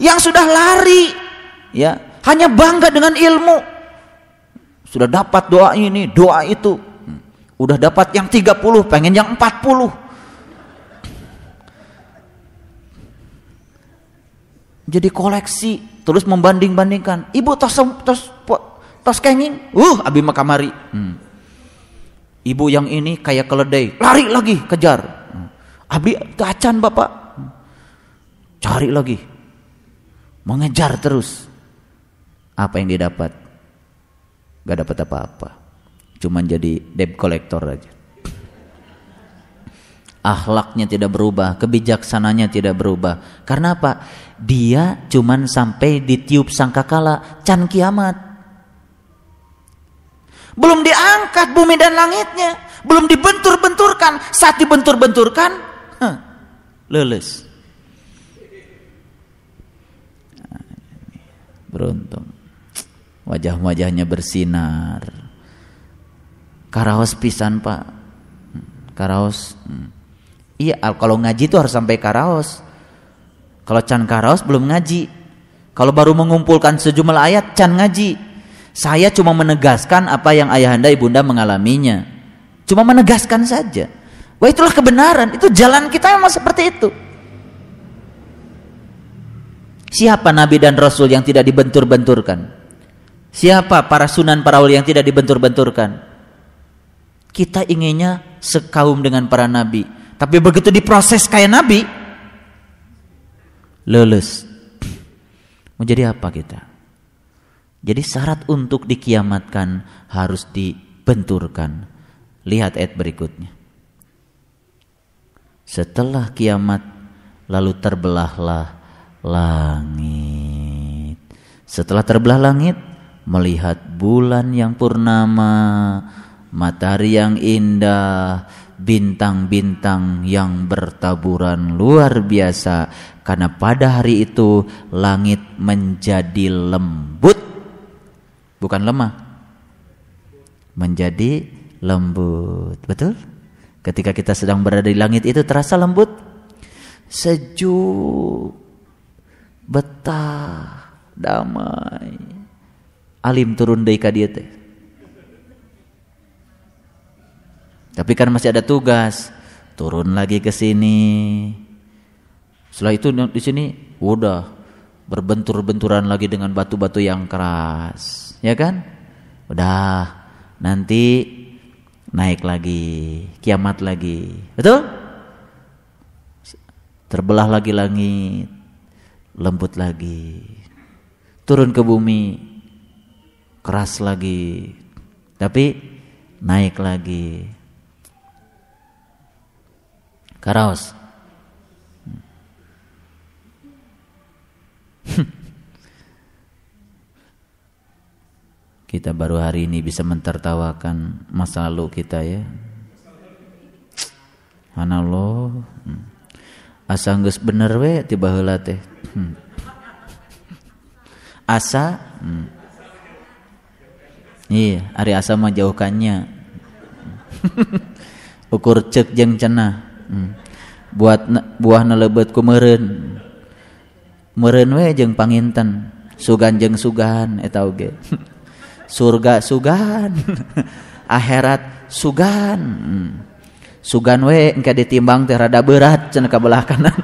Yang sudah lari. Ya hanya bangga dengan ilmu. Sudah dapat doa ini, doa itu. Udah dapat yang 30, pengen yang 40. Jadi koleksi, terus membanding-bandingkan. Ibu tos tos tos kenging, uh abi makamari. Hmm. Ibu yang ini kayak keledai, lari lagi kejar. Hmm. Abi tacan bapak, hmm. cari lagi, mengejar terus apa yang dia dapat? Gak dapat apa-apa. Cuman jadi debt collector aja. Akhlaknya tidak berubah, kebijaksananya tidak berubah. Karena apa? Dia cuman sampai ditiup sangkakala can kiamat. Belum diangkat bumi dan langitnya, belum dibentur-benturkan. Saat dibentur-benturkan, huh, lulus. Beruntung. Wajah-wajahnya bersinar. Karaos pisan pak. Karaos. Iya kalau ngaji itu harus sampai karaos. Kalau can karaos belum ngaji. Kalau baru mengumpulkan sejumlah ayat can ngaji. Saya cuma menegaskan apa yang ayahanda ibunda mengalaminya. Cuma menegaskan saja. Wah itulah kebenaran. Itu jalan kita memang seperti itu. Siapa nabi dan rasul yang tidak dibentur-benturkan? Siapa para sunan para wali yang tidak dibentur-benturkan? Kita inginnya sekaum dengan para nabi. Tapi begitu diproses kayak nabi, lulus. Mau jadi apa kita? Jadi syarat untuk dikiamatkan harus dibenturkan. Lihat ayat berikutnya. Setelah kiamat lalu terbelahlah langit. Setelah terbelah langit melihat bulan yang purnama, matahari yang indah, bintang-bintang yang bertaburan luar biasa. Karena pada hari itu langit menjadi lembut. Bukan lemah. Menjadi lembut. Betul? Ketika kita sedang berada di langit itu terasa lembut? Sejuk. Betah. Damai alim turun dari dia teh Tapi kan masih ada tugas, turun lagi ke sini. Setelah itu di sini udah berbentur-benturan lagi dengan batu-batu yang keras, ya kan? Udah nanti naik lagi, kiamat lagi. Betul? Terbelah lagi langit, lembut lagi. Turun ke bumi, keras lagi. Tapi naik lagi. Karaos. kita baru hari ini bisa mentertawakan masa lalu kita ya. Hmm. Asa geus bener we tiba heula teh. Hmm. Asa hmm. Iya, hari asa mah jauhkannya. Ukur cek jeng cenah hmm. buat buah lebet ku meren meren we jeng panginten sugan jeng sugan eta oge surga sugan akhirat sugan hmm. sugan we engke ditimbang teh rada berat cenah kabelah kanan